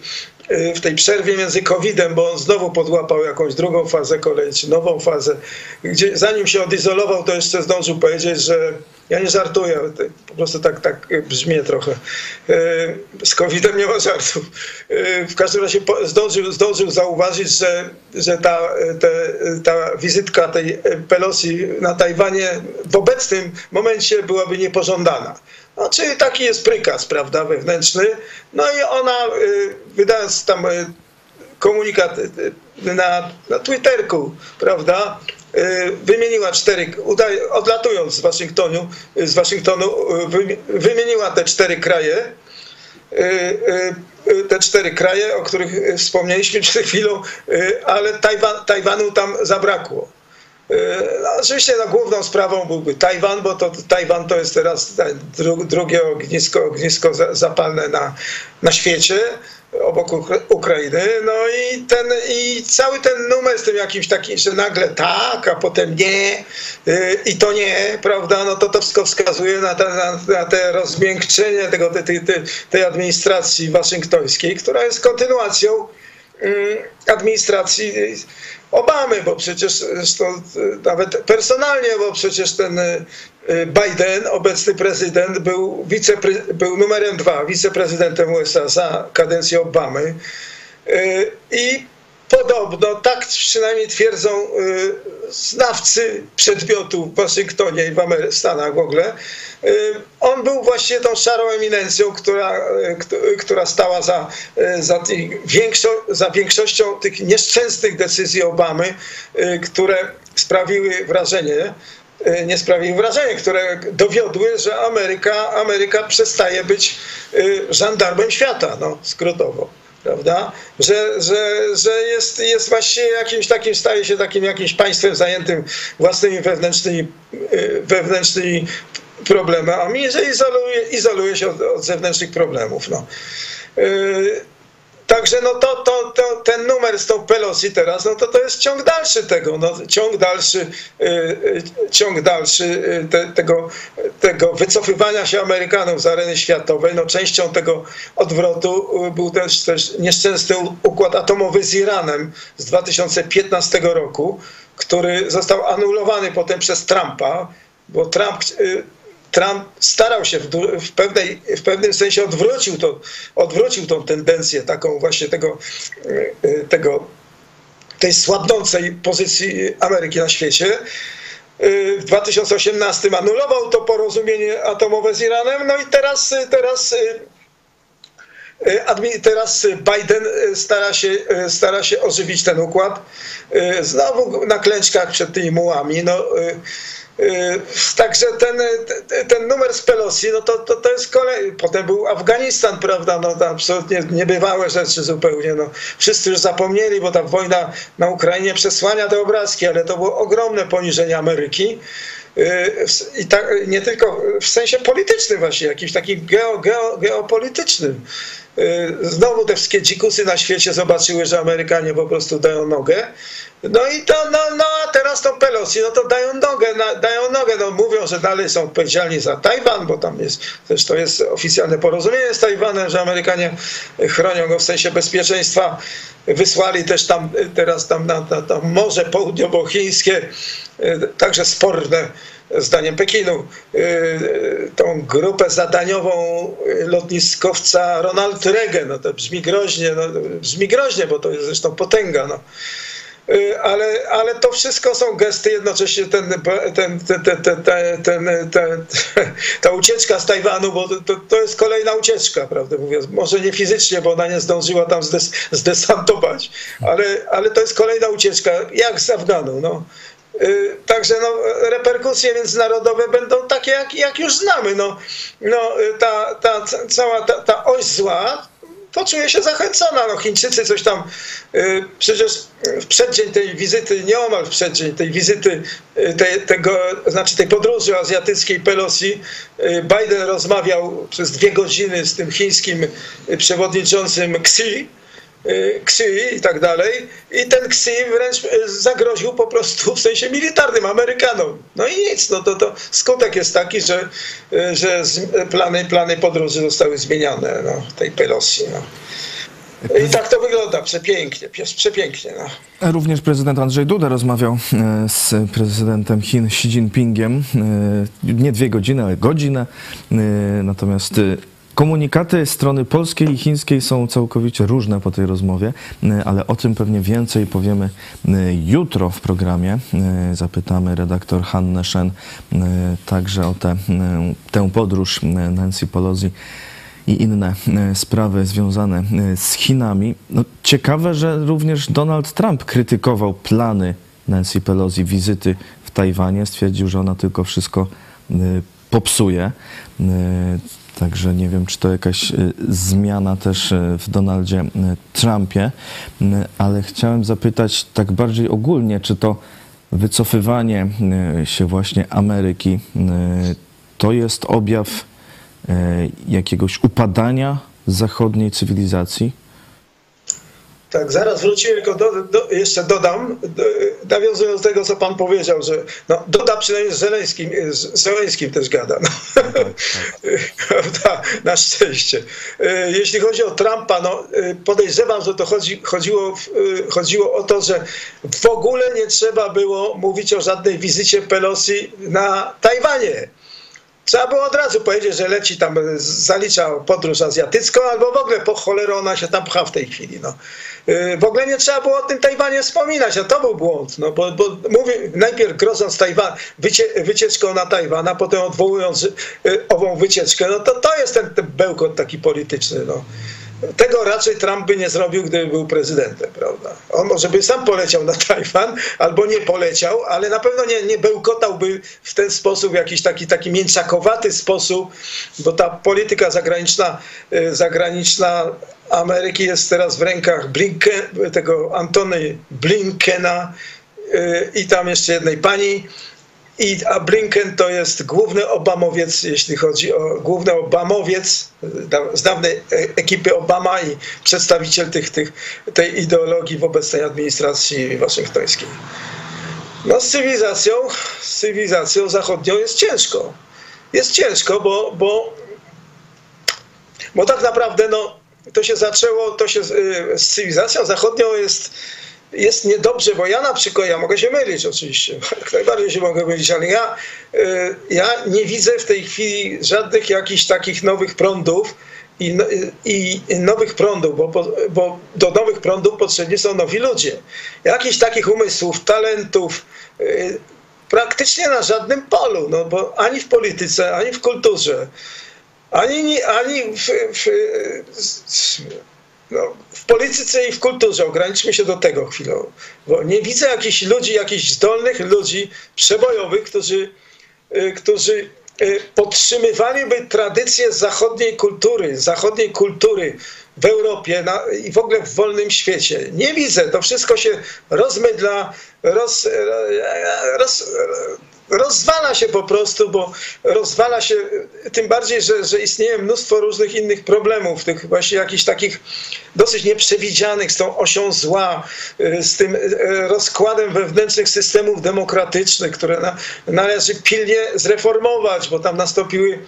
S3: w tej przerwie między COVID-em, bo on znowu podłapał jakąś drugą fazę kolei, czy nową fazę, gdzie zanim się odizolował, to jeszcze zdążył powiedzieć, że ja nie żartuję, po prostu tak, tak brzmi trochę. Y, z COVID-em nie ma żartów. Y, w każdym razie zdążył, zdążył zauważyć, że, że ta, te, ta wizytka tej Pelosi na Tajwanie w obecnym momencie byłaby niepożądana. No, czyli taki jest prykaz, prawda, wewnętrzny. No i ona, y, wydając tam y, komunikat y, na, na Twitterku, prawda, wymieniła cztery, odlatując z Waszyngtonu, z Waszyngtonu wymieniła te cztery kraje, te cztery kraje, o których wspomnieliśmy przed chwilą, ale Tajwan, Tajwanu tam zabrakło. No, oczywiście no, główną sprawą byłby Tajwan, bo to Tajwan to jest teraz drugie ognisko, ognisko zapalne na, na świecie obok Ukrainy. No i, ten, i cały ten numer z tym jakimś takim, że nagle tak, a potem nie y, i to nie, prawda, no to to wszystko wskazuje na te, na, na te rozmiękczenie tego, tej, tej, tej administracji waszyngtońskiej, która jest kontynuacją administracji Obamy, bo przecież zresztą nawet personalnie, bo przecież ten y, Biden, obecny prezydent, był, wicepre, był numerem dwa, wiceprezydentem USA za kadencję Obamy. Y, I podobno, tak przynajmniej twierdzą y, znawcy przedmiotu w Waszyngtonie i w Stanach w ogóle, on był właśnie tą szarą eminencją, która, która stała za, za, większo, za większością tych nieszczęsnych decyzji Obamy, które sprawiły wrażenie, nie sprawiły wrażenia, które dowiodły, że Ameryka, Ameryka przestaje być żandarmem świata, no, skrótowo. Prawda? Że, że, że jest, jest właściwie jakimś takim, staje się takim jakimś państwem zajętym własnymi wewnętrznymi, y, wewnętrznymi problemami, że izoluje, izoluje się od, od zewnętrznych problemów. No. Y, Także no to, to, to, ten numer z tą Pelosi teraz, no to to jest ciąg dalszy tego, no, ciąg dalszy, yy, ciąg dalszy yy, te, tego, tego wycofywania się Amerykanów z areny światowej. No, częścią tego odwrotu był też, też nieszczęsny układ atomowy z Iranem z 2015 roku, który został anulowany potem przez Trumpa, bo Trump Trump starał się w, w, pewnej, w pewnym sensie odwrócił, to, odwrócił tą tendencję taką właśnie tego, e, tego, tej słabnącej pozycji Ameryki na świecie. E, w 2018 anulował to porozumienie atomowe z Iranem, no i teraz, teraz, e, teraz Biden stara się, stara się ożywić ten układ. Znowu na klęczkach przed tymi mułami. No, także ten, ten numer z Pelosi, no to, to, to jest kolej. Potem był Afganistan, prawda? No to absolutnie niebywałe rzeczy zupełnie. No. Wszyscy już zapomnieli, bo ta wojna na Ukrainie przesłania te obrazki, ale to było ogromne poniżenie Ameryki. Y, I tak, nie tylko w sensie politycznym właśnie, jakimś takim geo, geo, geopolitycznym. Y, znowu te wszystkie dzikusy na świecie zobaczyły, że Amerykanie po prostu dają nogę. No i to, no, no teraz to Pelosi, no to dają nogę, na, dają nogę, no mówią, że dalej są odpowiedzialni za Tajwan, bo tam jest, to jest oficjalne porozumienie z Tajwanem, że Amerykanie chronią go w sensie bezpieczeństwa. Wysłali też tam teraz tam na, na, na Morze Południowochińskie, y, także sporne zdaniem Pekinu, y, tą grupę zadaniową lotniskowca Ronald Reagan. No to brzmi groźnie, no, brzmi groźnie, bo to jest zresztą potęga. No. Y, ale, ale to wszystko są gesty, jednocześnie ten, ten, ten, ten, ten, ten, ta ucieczka z Tajwanu, bo to, to jest kolejna ucieczka, prawdę mówiąc. Może nie fizycznie, bo ona nie zdążyła tam zdes, zdesantować, ale, ale to jest kolejna ucieczka, jak z Afganu. No. Y, także no, reperkusje międzynarodowe będą takie, jak, jak już znamy. No, no, y, ta, ta cała ta, ta oś zła poczuje się zachęcona. No, Chińczycy coś tam, y, przecież w przeddzień tej wizyty, nieomal w przeddzień tej wizyty, tej, tego, znaczy tej podróży azjatyckiej Pelosi, Biden rozmawiał przez dwie godziny z tym chińskim przewodniczącym Xi, Y, Ksy i tak dalej. I ten Ksy wręcz y, zagroził po prostu w sensie militarnym Amerykanom. No i nic, no to, to skutek jest taki, że, y, że plany, plany podróży zostały zmienione, no, tej Pelosi. No. I tak to wygląda, przepięknie, przepięknie. No.
S1: Również prezydent Andrzej Duda rozmawiał z prezydentem Chin Xi Jinpingiem. Nie dwie godziny, ale godzinę. Natomiast Komunikaty strony polskiej i chińskiej są całkowicie różne po tej rozmowie, e, ale o tym pewnie więcej powiemy e, jutro w programie. E, zapytamy redaktor Hannę Shen także o tę, tę podróż Nancy Pelosi i inne sprawy związane z Chinami. No, ciekawe, że również Donald Trump krytykował plany Nancy Pelosi wizyty w Tajwanie. Stwierdził, że ona tylko wszystko popsuje. Także nie wiem, czy to jakaś y, zmiana też y, w Donaldzie y, Trumpie, ale chciałem zapytać tak bardziej ogólnie, czy to wycofywanie się właśnie Ameryki to jest objaw jakiegoś upadania zachodniej cywilizacji?
S3: Tak, zaraz wrócimy, tylko do, do, jeszcze dodam, do, nawiązując do tego, co pan powiedział, że no, doda przynajmniej z Żeleńskim, z Żeleńskim też gada. No. Tak, tak. Na szczęście. E, jeśli chodzi o Trumpa, no, e, podejrzewam, że to chodzi, chodziło, e, chodziło o to, że w ogóle nie trzeba było mówić o żadnej wizycie Pelosi na Tajwanie. Trzeba było od razu powiedzieć, że leci tam, zalicza podróż azjatycką, albo w ogóle po cholerę ona się tam pcha w tej chwili. No. Y, w ogóle nie trzeba było o tym Tajwanie wspominać, a to był błąd, no, bo, bo mówię, najpierw grożąc Tajwan, wycie, wycieczką na Tajwan, a potem odwołując y, ową wycieczkę, no to to jest ten, ten bełkot taki polityczny. No. Tego raczej Trump by nie zrobił, gdyby był prezydentem, prawda? On może by sam poleciał na Tajwan, albo nie poleciał, ale na pewno nie, nie bełkotałby w ten sposób, jakiś taki, taki mięczakowaty sposób, bo ta polityka zagraniczna, y, zagraniczna Ameryki jest teraz w rękach Blinken, tego Antony Blinkena y, i tam jeszcze jednej pani, i, a Blinken to jest główny Obamowiec, jeśli chodzi o główny Obamowiec z dawnej ekipy Obama i przedstawiciel tych, tych, tej ideologii w obecnej administracji waszyngtońskiej. No z cywilizacją, z cywilizacją zachodnią jest ciężko. Jest ciężko, bo, bo, bo tak naprawdę no, to się zaczęło, to się z cywilizacją zachodnią jest jest niedobrze, bo ja na przykład, ja mogę się mylić oczywiście, najbardziej się mogę mylić, ale ja, y, ja nie widzę w tej chwili żadnych jakichś takich nowych prądów i, no, i, i nowych prądów, bo, bo do nowych prądów potrzebni są nowi ludzie. Jakichś takich umysłów, talentów, y, praktycznie na żadnym polu, no bo ani w polityce, ani w kulturze, ani, ani w, w, w no, w polityce i w kulturze, ograniczmy się do tego chwilą, bo nie widzę jakichś ludzi, jakichś zdolnych ludzi przebojowych, którzy, y, którzy y, podtrzymywaliby tradycje zachodniej kultury, zachodniej kultury w Europie na, i w ogóle w wolnym świecie. Nie widzę. To wszystko się rozmydla, roz, roz, rozwala się po prostu, bo rozwala się, tym bardziej, że, że istnieje mnóstwo różnych innych problemów, tych właśnie jakichś takich dosyć nieprzewidzianych z tą osią zła, y, z tym y, rozkładem wewnętrznych systemów demokratycznych, które na, należy pilnie zreformować, bo tam nastąpiły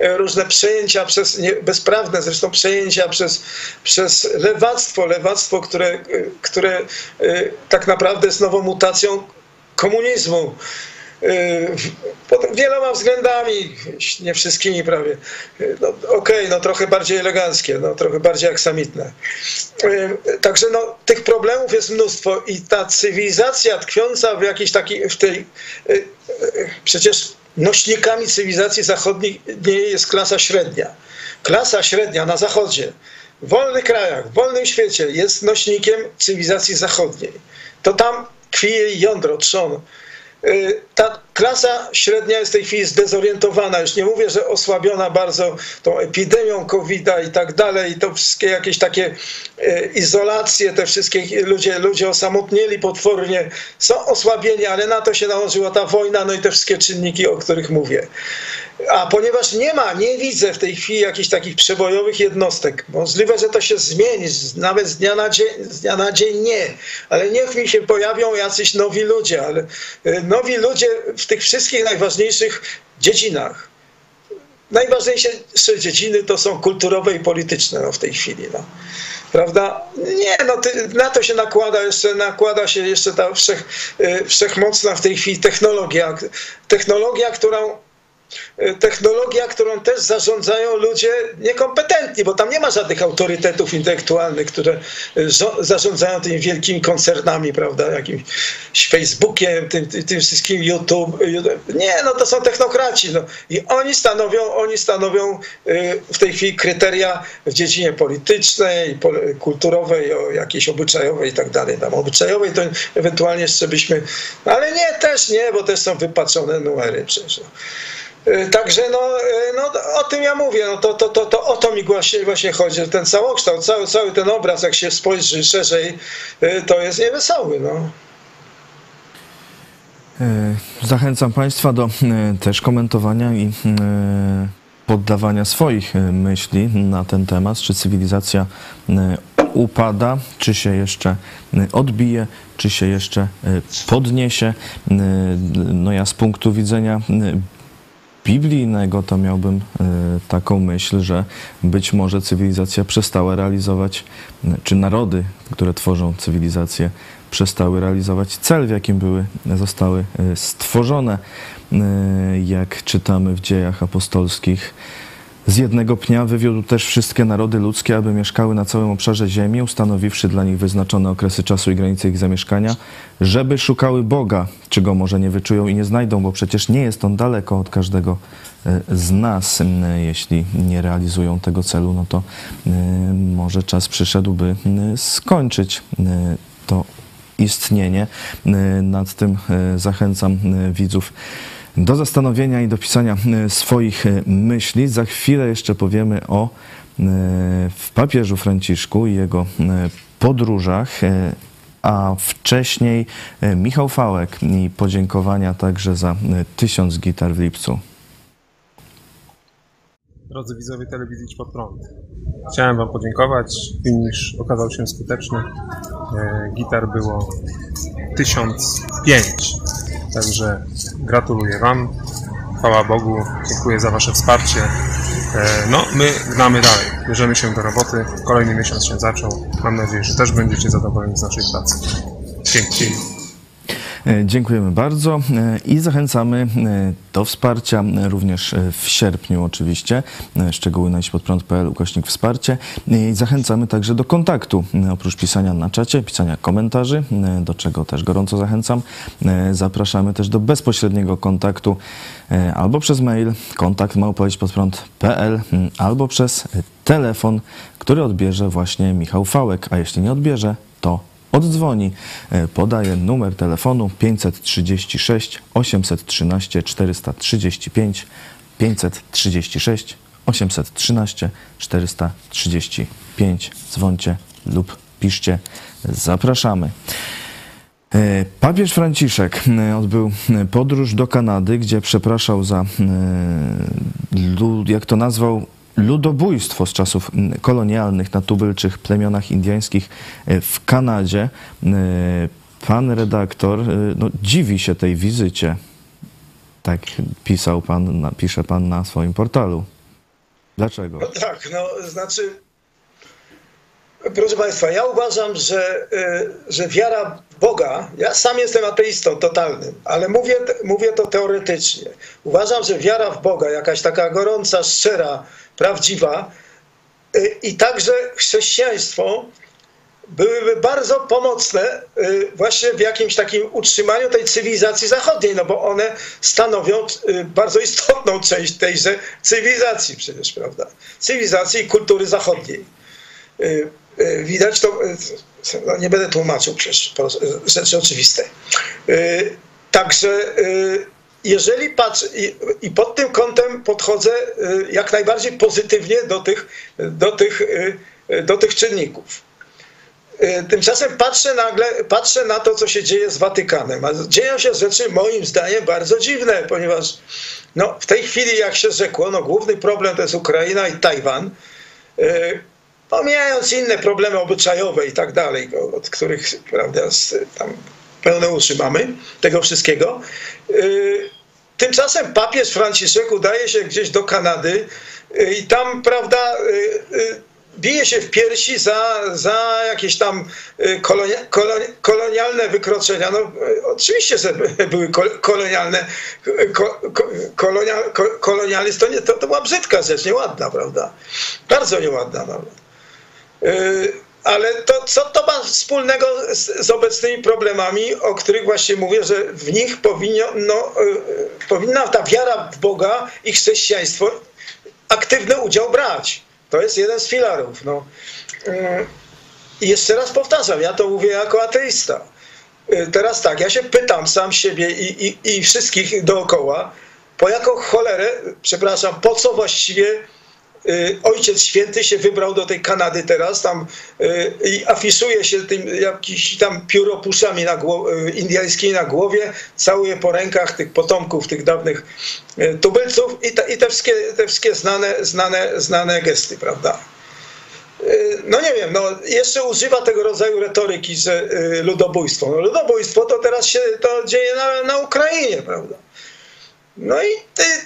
S3: y, różne przejęcia przez, nie, bezprawne zresztą przejęcia przez, przez lewactwo, lewactwo, które, które tak naprawdę jest nową mutacją komunizmu. Yy, pod wieloma względami, nie wszystkimi prawie. Yy, no, Okej, okay, no trochę bardziej eleganckie, no trochę bardziej aksamitne. Yy, także no, tych problemów jest mnóstwo i ta cywilizacja tkwiąca w jakiejś takiej, w tej, przecież nośnikami cywilizacji zachodniej nie jest klasa średnia. Klasa średnia na zachodzie, w wolnych krajach, w wolnym świecie jest nośnikiem cywilizacji zachodniej. To tam tkwi jej jądro, trzon Y, ta klasa średnia jest w tej chwili zdezorientowana. Już nie mówię, że osłabiona bardzo tą epidemią covid i tak dalej, i to wszystkie jakieś takie y, izolacje, te wszystkie ludzie, ludzie osamotnieli potwornie, są osłabieni, ale na to się nałożyła ta wojna, no i te wszystkie czynniki, o których mówię. A ponieważ nie ma, nie widzę w tej chwili jakichś takich przebojowych jednostek, możliwe, że to się zmieni, nawet z dnia na dzień, z dnia na dzień nie, ale niech mi się pojawią jacyś nowi ludzie, ale y, nowi ludzie w tych wszystkich najważniejszych dziedzinach. Najważniejsze dziedziny to są kulturowe i polityczne no, w tej chwili. No. Prawda? Nie, no ty, na to się nakłada jeszcze, nakłada się jeszcze ta wszech, y, wszechmocna w tej chwili technologia. Technologia, którą E, technologia, którą też zarządzają ludzie niekompetentni, bo tam nie ma żadnych autorytetów intelektualnych, które e, zarządzają tymi wielkimi koncernami, prawda, jakimś Facebookiem, tym, tym wszystkim YouTube. Nie, no to są technokraci. No. I oni stanowią, oni stanowią e, w tej chwili kryteria w dziedzinie politycznej, kulturowej, jakiejś obyczajowej i tak dalej. Tam obyczajowej to ewentualnie jeszcze byśmy, ale nie, też nie, bo też są wypaczone numery przecież. Y, także no, y, no, o tym ja mówię, no to, to, to, to o to mi właśnie, właśnie chodzi. Ten całokształt, cały, cały ten obraz, jak się spojrzy szerzej, y, to jest niewesoły. No.
S1: Zachęcam Państwa do też komentowania i poddawania swoich myśli na ten temat, czy cywilizacja upada, czy się jeszcze odbije, czy się jeszcze podniesie. No ja z punktu widzenia biblijnego, to miałbym e, taką myśl, że być może cywilizacja przestała realizować, czy narody, które tworzą cywilizację, przestały realizować cel, w jakim były, zostały e, stworzone, e, jak czytamy w dziejach apostolskich. Z jednego pnia wywiódł też wszystkie narody ludzkie, aby mieszkały na całym obszarze ziemi, ustanowiwszy dla nich wyznaczone okresy czasu i granice ich zamieszkania, żeby szukały Boga, czego może nie wyczują i nie znajdą, bo przecież nie jest on daleko od każdego z nas, jeśli nie realizują tego celu, no to może czas przyszedł, by skończyć to istnienie. Nad tym zachęcam widzów do zastanowienia i do pisania swoich myśli. Za chwilę jeszcze powiemy o w papieżu Franciszku i jego podróżach a wcześniej e, Michał Fałek i podziękowania także za e, tysiąc gitar w lipcu.
S4: Drodzy widzowie telewizji Pod Prąd, chciałem Wam podziękować. Finisz okazał się skuteczny. E, gitar było 1005, także gratuluję Wam. Chwała Bogu, dziękuję za Wasze wsparcie. E, no, my gnamy dalej, bierzemy się do roboty, kolejny miesiąc się zaczął. Mam nadzieję, że też będziecie zadowoleni z naszej pracy. Dzięki.
S1: E, dziękujemy bardzo e, i zachęcamy do wsparcia również w sierpniu oczywiście. Szczegóły na podprąd.pl ukośnik wsparcie. I zachęcamy także do kontaktu. Oprócz pisania na czacie, pisania komentarzy, do czego też gorąco zachęcam. Zapraszamy też do bezpośredniego kontaktu albo przez mail kontakt małpowiedźpodprąd.pl albo przez telefon, który odbierze właśnie Michał Fałek, a jeśli nie odbierze, to oddzwoni. E, podaje numer telefonu 536 813 435 536 813 435. Dzwoncie lub piszcie. Zapraszamy. E, papież Franciszek e, odbył podróż do Kanady, gdzie przepraszał za, jak to nazwał, ludobójstwo z czasów mm, kolonialnych na tubylczych plemionach indyjskich e, w Kanadzie. E, pan redaktor e, no, dziwi się tej wizycie. Tak pisał pan, pisze pan na swoim portalu. Dlaczego?
S3: No tak, no znaczy, proszę Państwa, ja uważam, że, że wiara Boga, ja sam jestem ateistą totalnym, ale mówię, mówię to teoretycznie. Uważam, że wiara w Boga, jakaś taka gorąca, szczera, prawdziwa y, i także chrześcijaństwo byłyby bardzo pomocne y, właśnie w jakimś takim utrzymaniu tej cywilizacji zachodniej, no bo one stanowią y, bardzo istotną część tejże cywilizacji przecież, prawda? Cywilizacji i kultury zachodniej. Widać to, no nie będę tłumaczył przecież, rzeczy oczywiste. Także jeżeli patrzę i, pod tym kątem podchodzę y, jak najbardziej pozytywnie do tych, do tych, y, do tych czynników. Y, tymczasem patrzę nagle, patrzę na to, co się dzieje z Watykanem. A dzieją się rzeczy moim zdaniem bardzo dziwne, ponieważ no, w tej chwili, jak się rzekło, no, główny problem to jest Ukraina i Tajwan. Pomijając inne problemy obyczajowe i tak dalej, od których prawda, tam pełne uszy mamy tego wszystkiego. Tymczasem papież Franciszek udaje się gdzieś do Kanady y, i tam, prawda, y, y, bije się w piersi za, za jakieś tam kolonia, kolonialne wykroczenia. No, oczywiście, że były kolonialne, kolonia, kolonializm to, nie, to, to była brzydka rzecz, nieładna, prawda? Bardzo nieładna nawet ale to, co to ma wspólnego z, z, obecnymi problemami, o których właśnie mówię, że w nich powinno, no, powinna ta wiara w Boga i chrześcijaństwo aktywny udział brać. To jest jeden z filarów. No. Y, I jeszcze raz powtarzam, ja to mówię jako ateista. Y, teraz tak, ja się pytam sam siebie i, i, i wszystkich dookoła, po jaką cholerę, przepraszam, po co właściwie Ojciec Święty się wybrał do tej Kanady teraz, tam y, i afiszuje się tym jakiś tam pióropuszami na głowie, indyjskiej na głowie, całuje po rękach tych potomków, tych dawnych y, tubylców i te, i te wszystkie, te wszystkie znane, znane, znane gesty, prawda? No nie wiem, no jeszcze używa tego rodzaju retoryki, że ludobójstwo. No ludobójstwo to teraz się to dzieje na, na Ukrainie, prawda? No i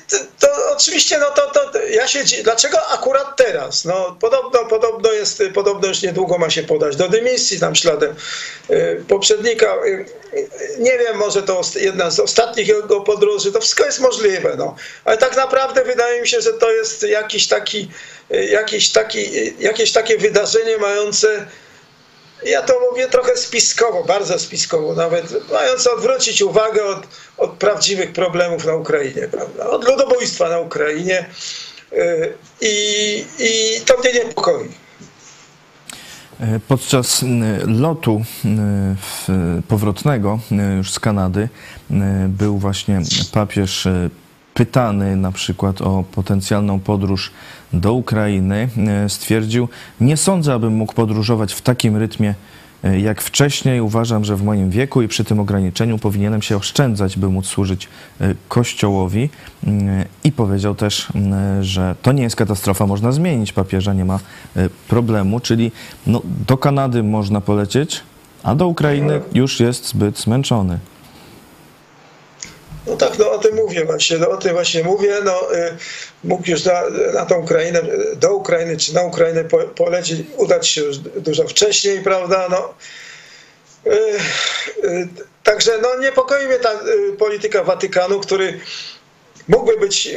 S3: to, to oczywiście, no to, to ja się. Dlaczego akurat teraz? No podobno, podobno jest, podobno już niedługo ma się podać do dymisji tam śladem y, poprzednika. Y, nie wiem, może to jedna z ostatnich jego podróży, to wszystko jest możliwe, no. Ale tak naprawdę wydaje mi się, że to jest jakiś taki, y, jakiś taki, jakieś takie wydarzenie mające ja to mówię trochę spiskowo, bardzo spiskowo nawet, mając odwrócić uwagę od, od prawdziwych problemów na Ukrainie, prawda? od ludobójstwa na Ukrainie i, i to mnie niepokoi.
S1: Podczas lotu powrotnego już z Kanady był właśnie papież pytany na przykład o potencjalną podróż do Ukrainy, stwierdził: Nie sądzę, abym mógł podróżować w takim rytmie jak wcześniej. Uważam, że w moim wieku i przy tym ograniczeniu powinienem się oszczędzać, by móc służyć Kościołowi. I powiedział też, że to nie jest katastrofa, można zmienić papieża, nie ma problemu. Czyli no, do Kanady można polecieć, a do Ukrainy już jest zbyt zmęczony.
S3: No tak, no o tym mówię właśnie, no o tym właśnie mówię, no y, mógł już na, na tą Ukrainę, do Ukrainy czy na Ukrainę po, polecieć, udać się już dużo wcześniej, prawda, no. Y, y, także no niepokoi mnie ta polityka Watykanu, który mógłby być,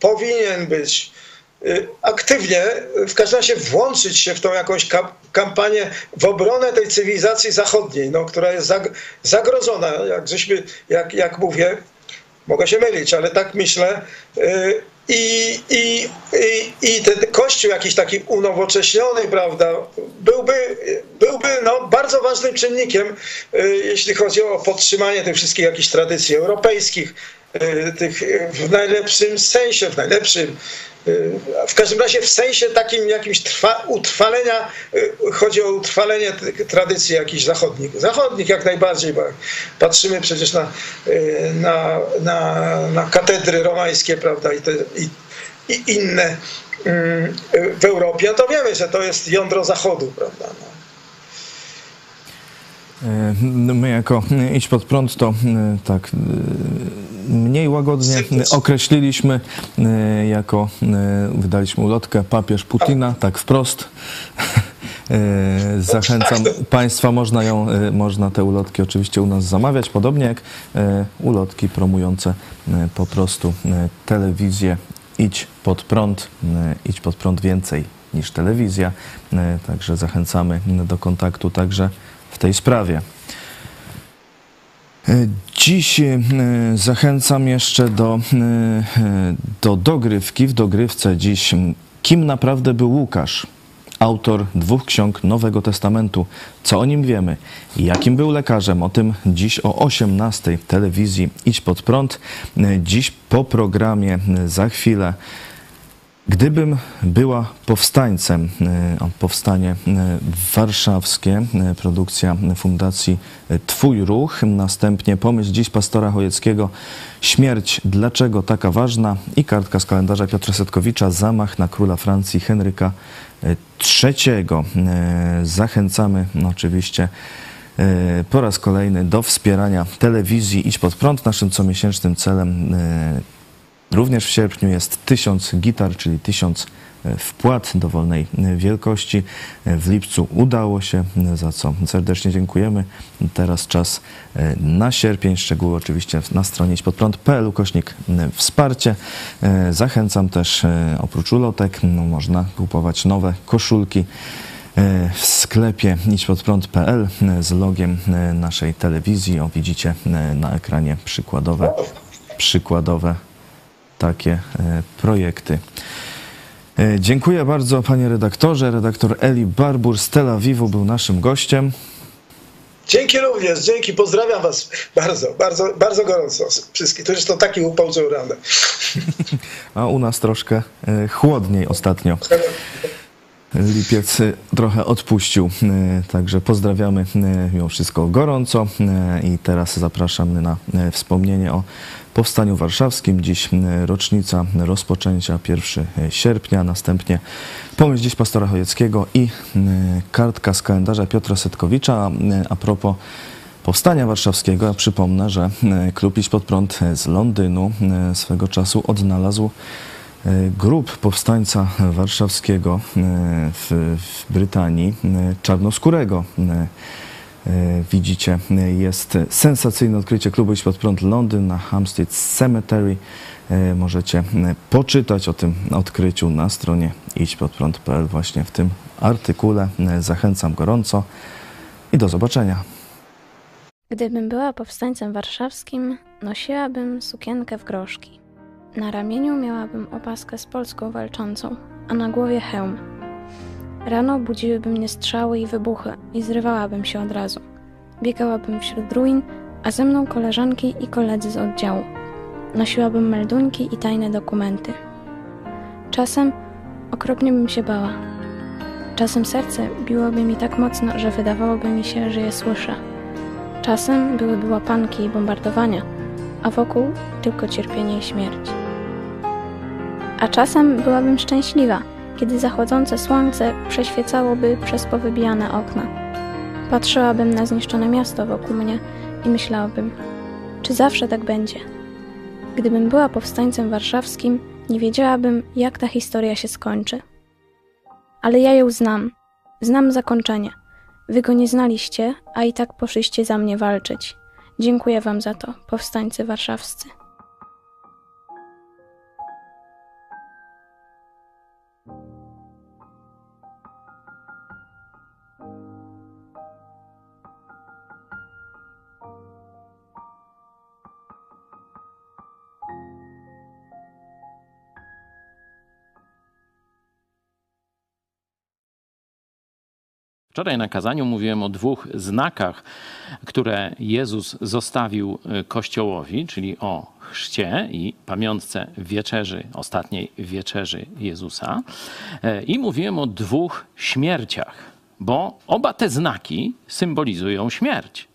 S3: powinien być aktywnie, w każdym razie włączyć się w tą jakąś kampanię w obronę tej cywilizacji zachodniej, no, która jest zagrożona, jak żeśmy, jak, jak mówię, Mogę się mylić, ale tak myślę. I, i, i, i ten kościół jakiś taki unowocześniony, prawda, byłby, byłby no, bardzo ważnym czynnikiem, jeśli chodzi o podtrzymanie tych wszystkich jakichś tradycji europejskich, tych w najlepszym sensie, w najlepszym, w każdym razie w sensie takim jakimś trwa, utrwalenia, chodzi o utrwalenie tradycji jakichś zachodnich. Zachodnich jak najbardziej, bo patrzymy przecież na, na, na, na katedry romańskie, prawda, i, te, i, i inne w Europie, to wiemy, że to jest jądro Zachodu, prawda. No.
S1: My jako Idź Pod Prąd to tak mniej łagodnie określiliśmy jako, wydaliśmy ulotkę papież Putina, tak. wprost. Zachęcam Państwa, można, ją, można te ulotki oczywiście u nas zamawiać, podobnie jak ulotki promujące po prostu telewizję. Idź Pod Prąd, Idź Pod Prąd więcej niż telewizja, także zachęcamy do kontaktu także w tej sprawie. Dziś zachęcam jeszcze do, do dogrywki. W dogrywce dziś kim naprawdę był Łukasz? Autor dwóch ksiąg Nowego Testamentu. Co o nim wiemy? Jakim był lekarzem? O tym dziś o 18 telewizji Idź Pod Prąd. Dziś po programie za chwilę Gdybym była powstańcem, powstanie warszawskie, produkcja Fundacji Twój Ruch, następnie pomyśl dziś pastora Chojeckiego Śmierć, dlaczego taka ważna i kartka z kalendarza Piotra Setkowicza Zamach na króla Francji Henryka III. Zachęcamy oczywiście po raz kolejny do wspierania telewizji Idź Pod Prąd. Naszym comiesięcznym celem Również w sierpniu jest 1000 gitar, czyli 1000 wpłat dowolnej wielkości. W lipcu udało się, za co serdecznie dziękujemy. Teraz czas na sierpień, szczegóły oczywiście na stronie podprąd.pl ukośnik wsparcie. Zachęcam też, oprócz ulotek, no, można kupować nowe koszulki w sklepie idźpodprąd.pl z logiem naszej telewizji. O, widzicie na ekranie przykładowe, przykładowe takie projekty. Dziękuję bardzo panie redaktorze. Redaktor Eli Barbur z Tel Awiwu był naszym gościem.
S3: Dzięki również, dzięki, pozdrawiam was bardzo, bardzo, bardzo gorąco wszystkich. To jest to taki upał, co rano.
S1: A u nas troszkę chłodniej ostatnio. Lipiec trochę odpuścił, także pozdrawiamy mimo wszystko gorąco i teraz zapraszamy na wspomnienie o Powstaniu Warszawskim. Dziś rocznica rozpoczęcia 1 sierpnia, następnie pomysł dziś pastora Chojeckiego i kartka z kalendarza Piotra Setkowicza. A propos Powstania Warszawskiego, ja przypomnę, że klub Iść Pod Prąd z Londynu swego czasu odnalazł grup powstańca warszawskiego w, w Brytanii, czarnoskórego. Widzicie, jest sensacyjne odkrycie klubu Idź Pod Prąd Londyn na Hampstead Cemetery. Możecie poczytać o tym odkryciu na stronie idźpodprąd.pl właśnie w tym artykule. Zachęcam gorąco. i do zobaczenia.
S5: Gdybym była powstańcem warszawskim, nosiłabym sukienkę w groszki. Na ramieniu miałabym opaskę z Polską walczącą, a na głowie hełm. Rano budziłyby mnie strzały i wybuchy i zrywałabym się od razu. Biegałabym wśród ruin, a ze mną koleżanki i koledzy z oddziału. Nosiłabym melduńki i tajne dokumenty. Czasem okropnie bym się bała. Czasem serce biłoby mi tak mocno, że wydawałoby mi się, że je słyszę. Czasem byłyby łapanki i bombardowania, a wokół tylko cierpienie i śmierć. A czasem byłabym szczęśliwa, kiedy zachodzące słońce przeświecałoby przez powybijane okna. Patrzyłabym na zniszczone miasto wokół mnie i myślałabym, czy zawsze tak będzie. Gdybym była powstańcem warszawskim, nie wiedziałabym, jak ta historia się skończy. Ale ja ją znam. Znam zakończenie. Wy go nie znaliście, a i tak poszliście za mnie walczyć. Dziękuję wam za to, powstańcy warszawscy.
S2: Wczoraj na kazaniu mówiłem o dwóch znakach, które Jezus zostawił y, Kościołowi, czyli o chrzcie i pamiątce wieczerzy, ostatniej wieczerzy Jezusa. E, I mówiłem o dwóch śmierciach, bo oba te znaki symbolizują śmierć.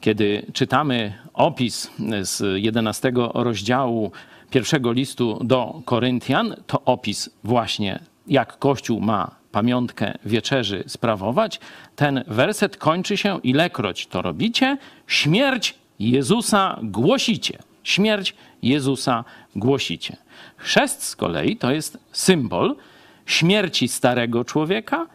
S2: Kiedy czytamy opis z 11 rozdziału pierwszego listu do Koryntian, to opis właśnie jak Kościół ma pamiątkę wieczerzy sprawować, ten werset kończy się, ilekroć to robicie, śmierć Jezusa głosicie. Śmierć Jezusa głosicie. Chrzest z kolei to jest symbol śmierci starego człowieka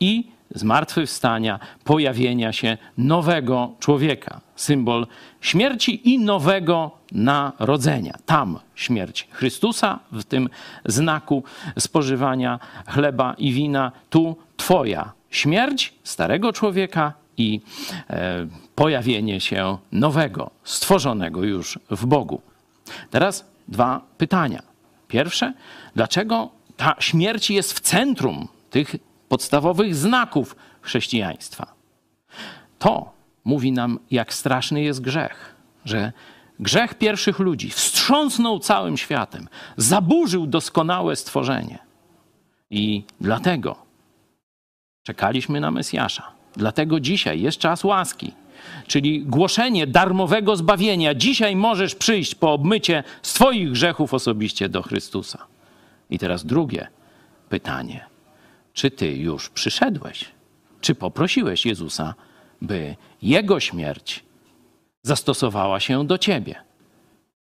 S2: i zmartwychwstania, pojawienia się nowego człowieka. Symbol śmierci i nowego narodzenia. Tam śmierć Chrystusa w tym znaku spożywania chleba i wina, tu Twoja śmierć starego człowieka i e, pojawienie się nowego, stworzonego już w Bogu. Teraz dwa pytania. Pierwsze, dlaczego ta śmierć jest w centrum tych podstawowych znaków chrześcijaństwa? To mówi nam, jak straszny jest grzech, że Grzech pierwszych ludzi wstrząsnął całym światem, zaburzył doskonałe stworzenie. I dlatego czekaliśmy na Mesjasza. Dlatego dzisiaj jest czas łaski, czyli głoszenie darmowego zbawienia. Dzisiaj możesz przyjść po obmycie z Twoich grzechów osobiście do Chrystusa. I teraz drugie pytanie. Czy Ty już przyszedłeś? Czy poprosiłeś Jezusa, by Jego śmierć zastosowała się do ciebie,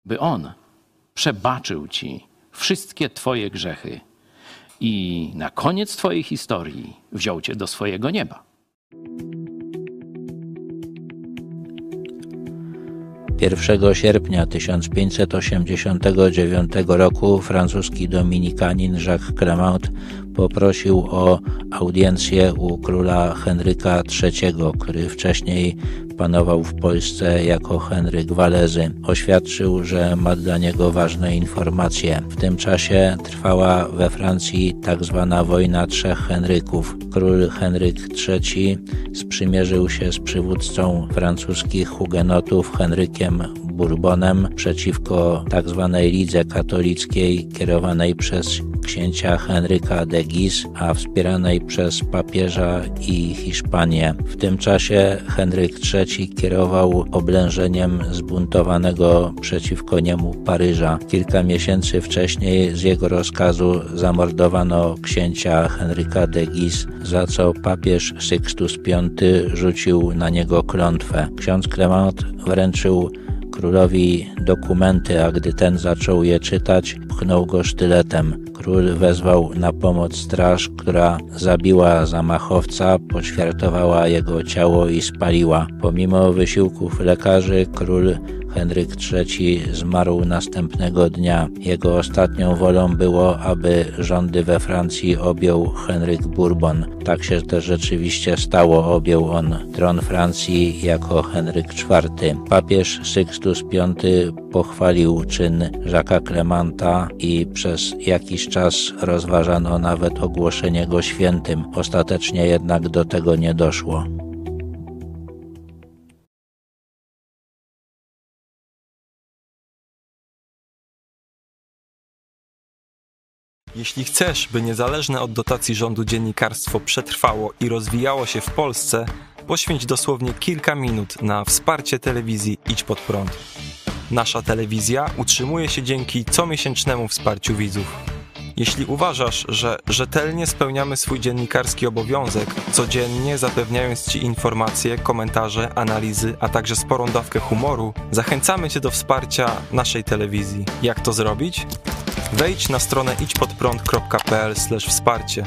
S2: by On przebaczył ci wszystkie twoje grzechy i na koniec twojej historii wziął cię do swojego nieba.
S6: 1 sierpnia 1589 roku francuski dominikanin Jacques Clement poprosił o audiencję u króla Henryka III, który wcześniej panował w Polsce jako Henryk Walezy. Oświadczył, że ma dla niego ważne informacje. W tym czasie trwała we Francji. Tak wojna trzech Henryków. Król Henryk III sprzymierzył się z przywódcą francuskich hugenotów Henrykiem Bourbonem przeciwko tzw. Tak Lidze Katolickiej kierowanej przez księcia Henryka de Guise, a wspieranej przez papieża i Hiszpanię. W tym czasie Henryk III kierował oblężeniem zbuntowanego przeciwko niemu Paryża. Kilka miesięcy wcześniej z jego rozkazu zamordowano księcia Henryka de Guise, za co papież Sixtus V rzucił na niego klątwę. Ksiądz Clement wręczył królowi dokumenty, a gdy ten zaczął je czytać, pchnął go sztyletem. Król wezwał na pomoc straż, która zabiła zamachowca, poćwiartowała jego ciało i spaliła. Pomimo wysiłków lekarzy, król Henryk III zmarł następnego dnia. Jego ostatnią wolą było, aby rządy we Francji objął Henryk Bourbon. Tak się też rzeczywiście stało. Objął on tron Francji jako Henryk IV. Papież Sykstus V pochwalił czyn Jacques'a Clementa i przez jakiś czas rozważano nawet ogłoszenie go świętym. Ostatecznie jednak do tego nie doszło.
S7: Jeśli chcesz, by niezależne od dotacji rządu dziennikarstwo przetrwało i rozwijało się w Polsce, poświęć dosłownie kilka minut na wsparcie telewizji Idź Pod Prąd. Nasza telewizja utrzymuje się dzięki comiesięcznemu wsparciu widzów. Jeśli uważasz, że rzetelnie spełniamy swój dziennikarski obowiązek, codziennie zapewniając Ci informacje, komentarze, analizy, a także sporą dawkę humoru, zachęcamy Cię do wsparcia naszej telewizji. Jak to zrobić? Wejdź na stronę idźpodprąd.pl wsparcie.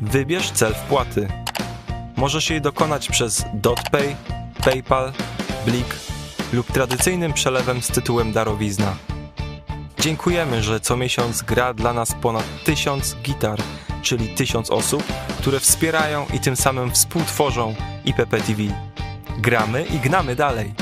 S7: Wybierz cel wpłaty. Możesz jej dokonać przez DotPay, PayPal, Blik lub tradycyjnym przelewem z tytułem darowizna. Dziękujemy, że co miesiąc gra dla nas ponad tysiąc gitar, czyli tysiąc osób, które wspierają i tym samym współtworzą IPP TV. Gramy i gnamy dalej.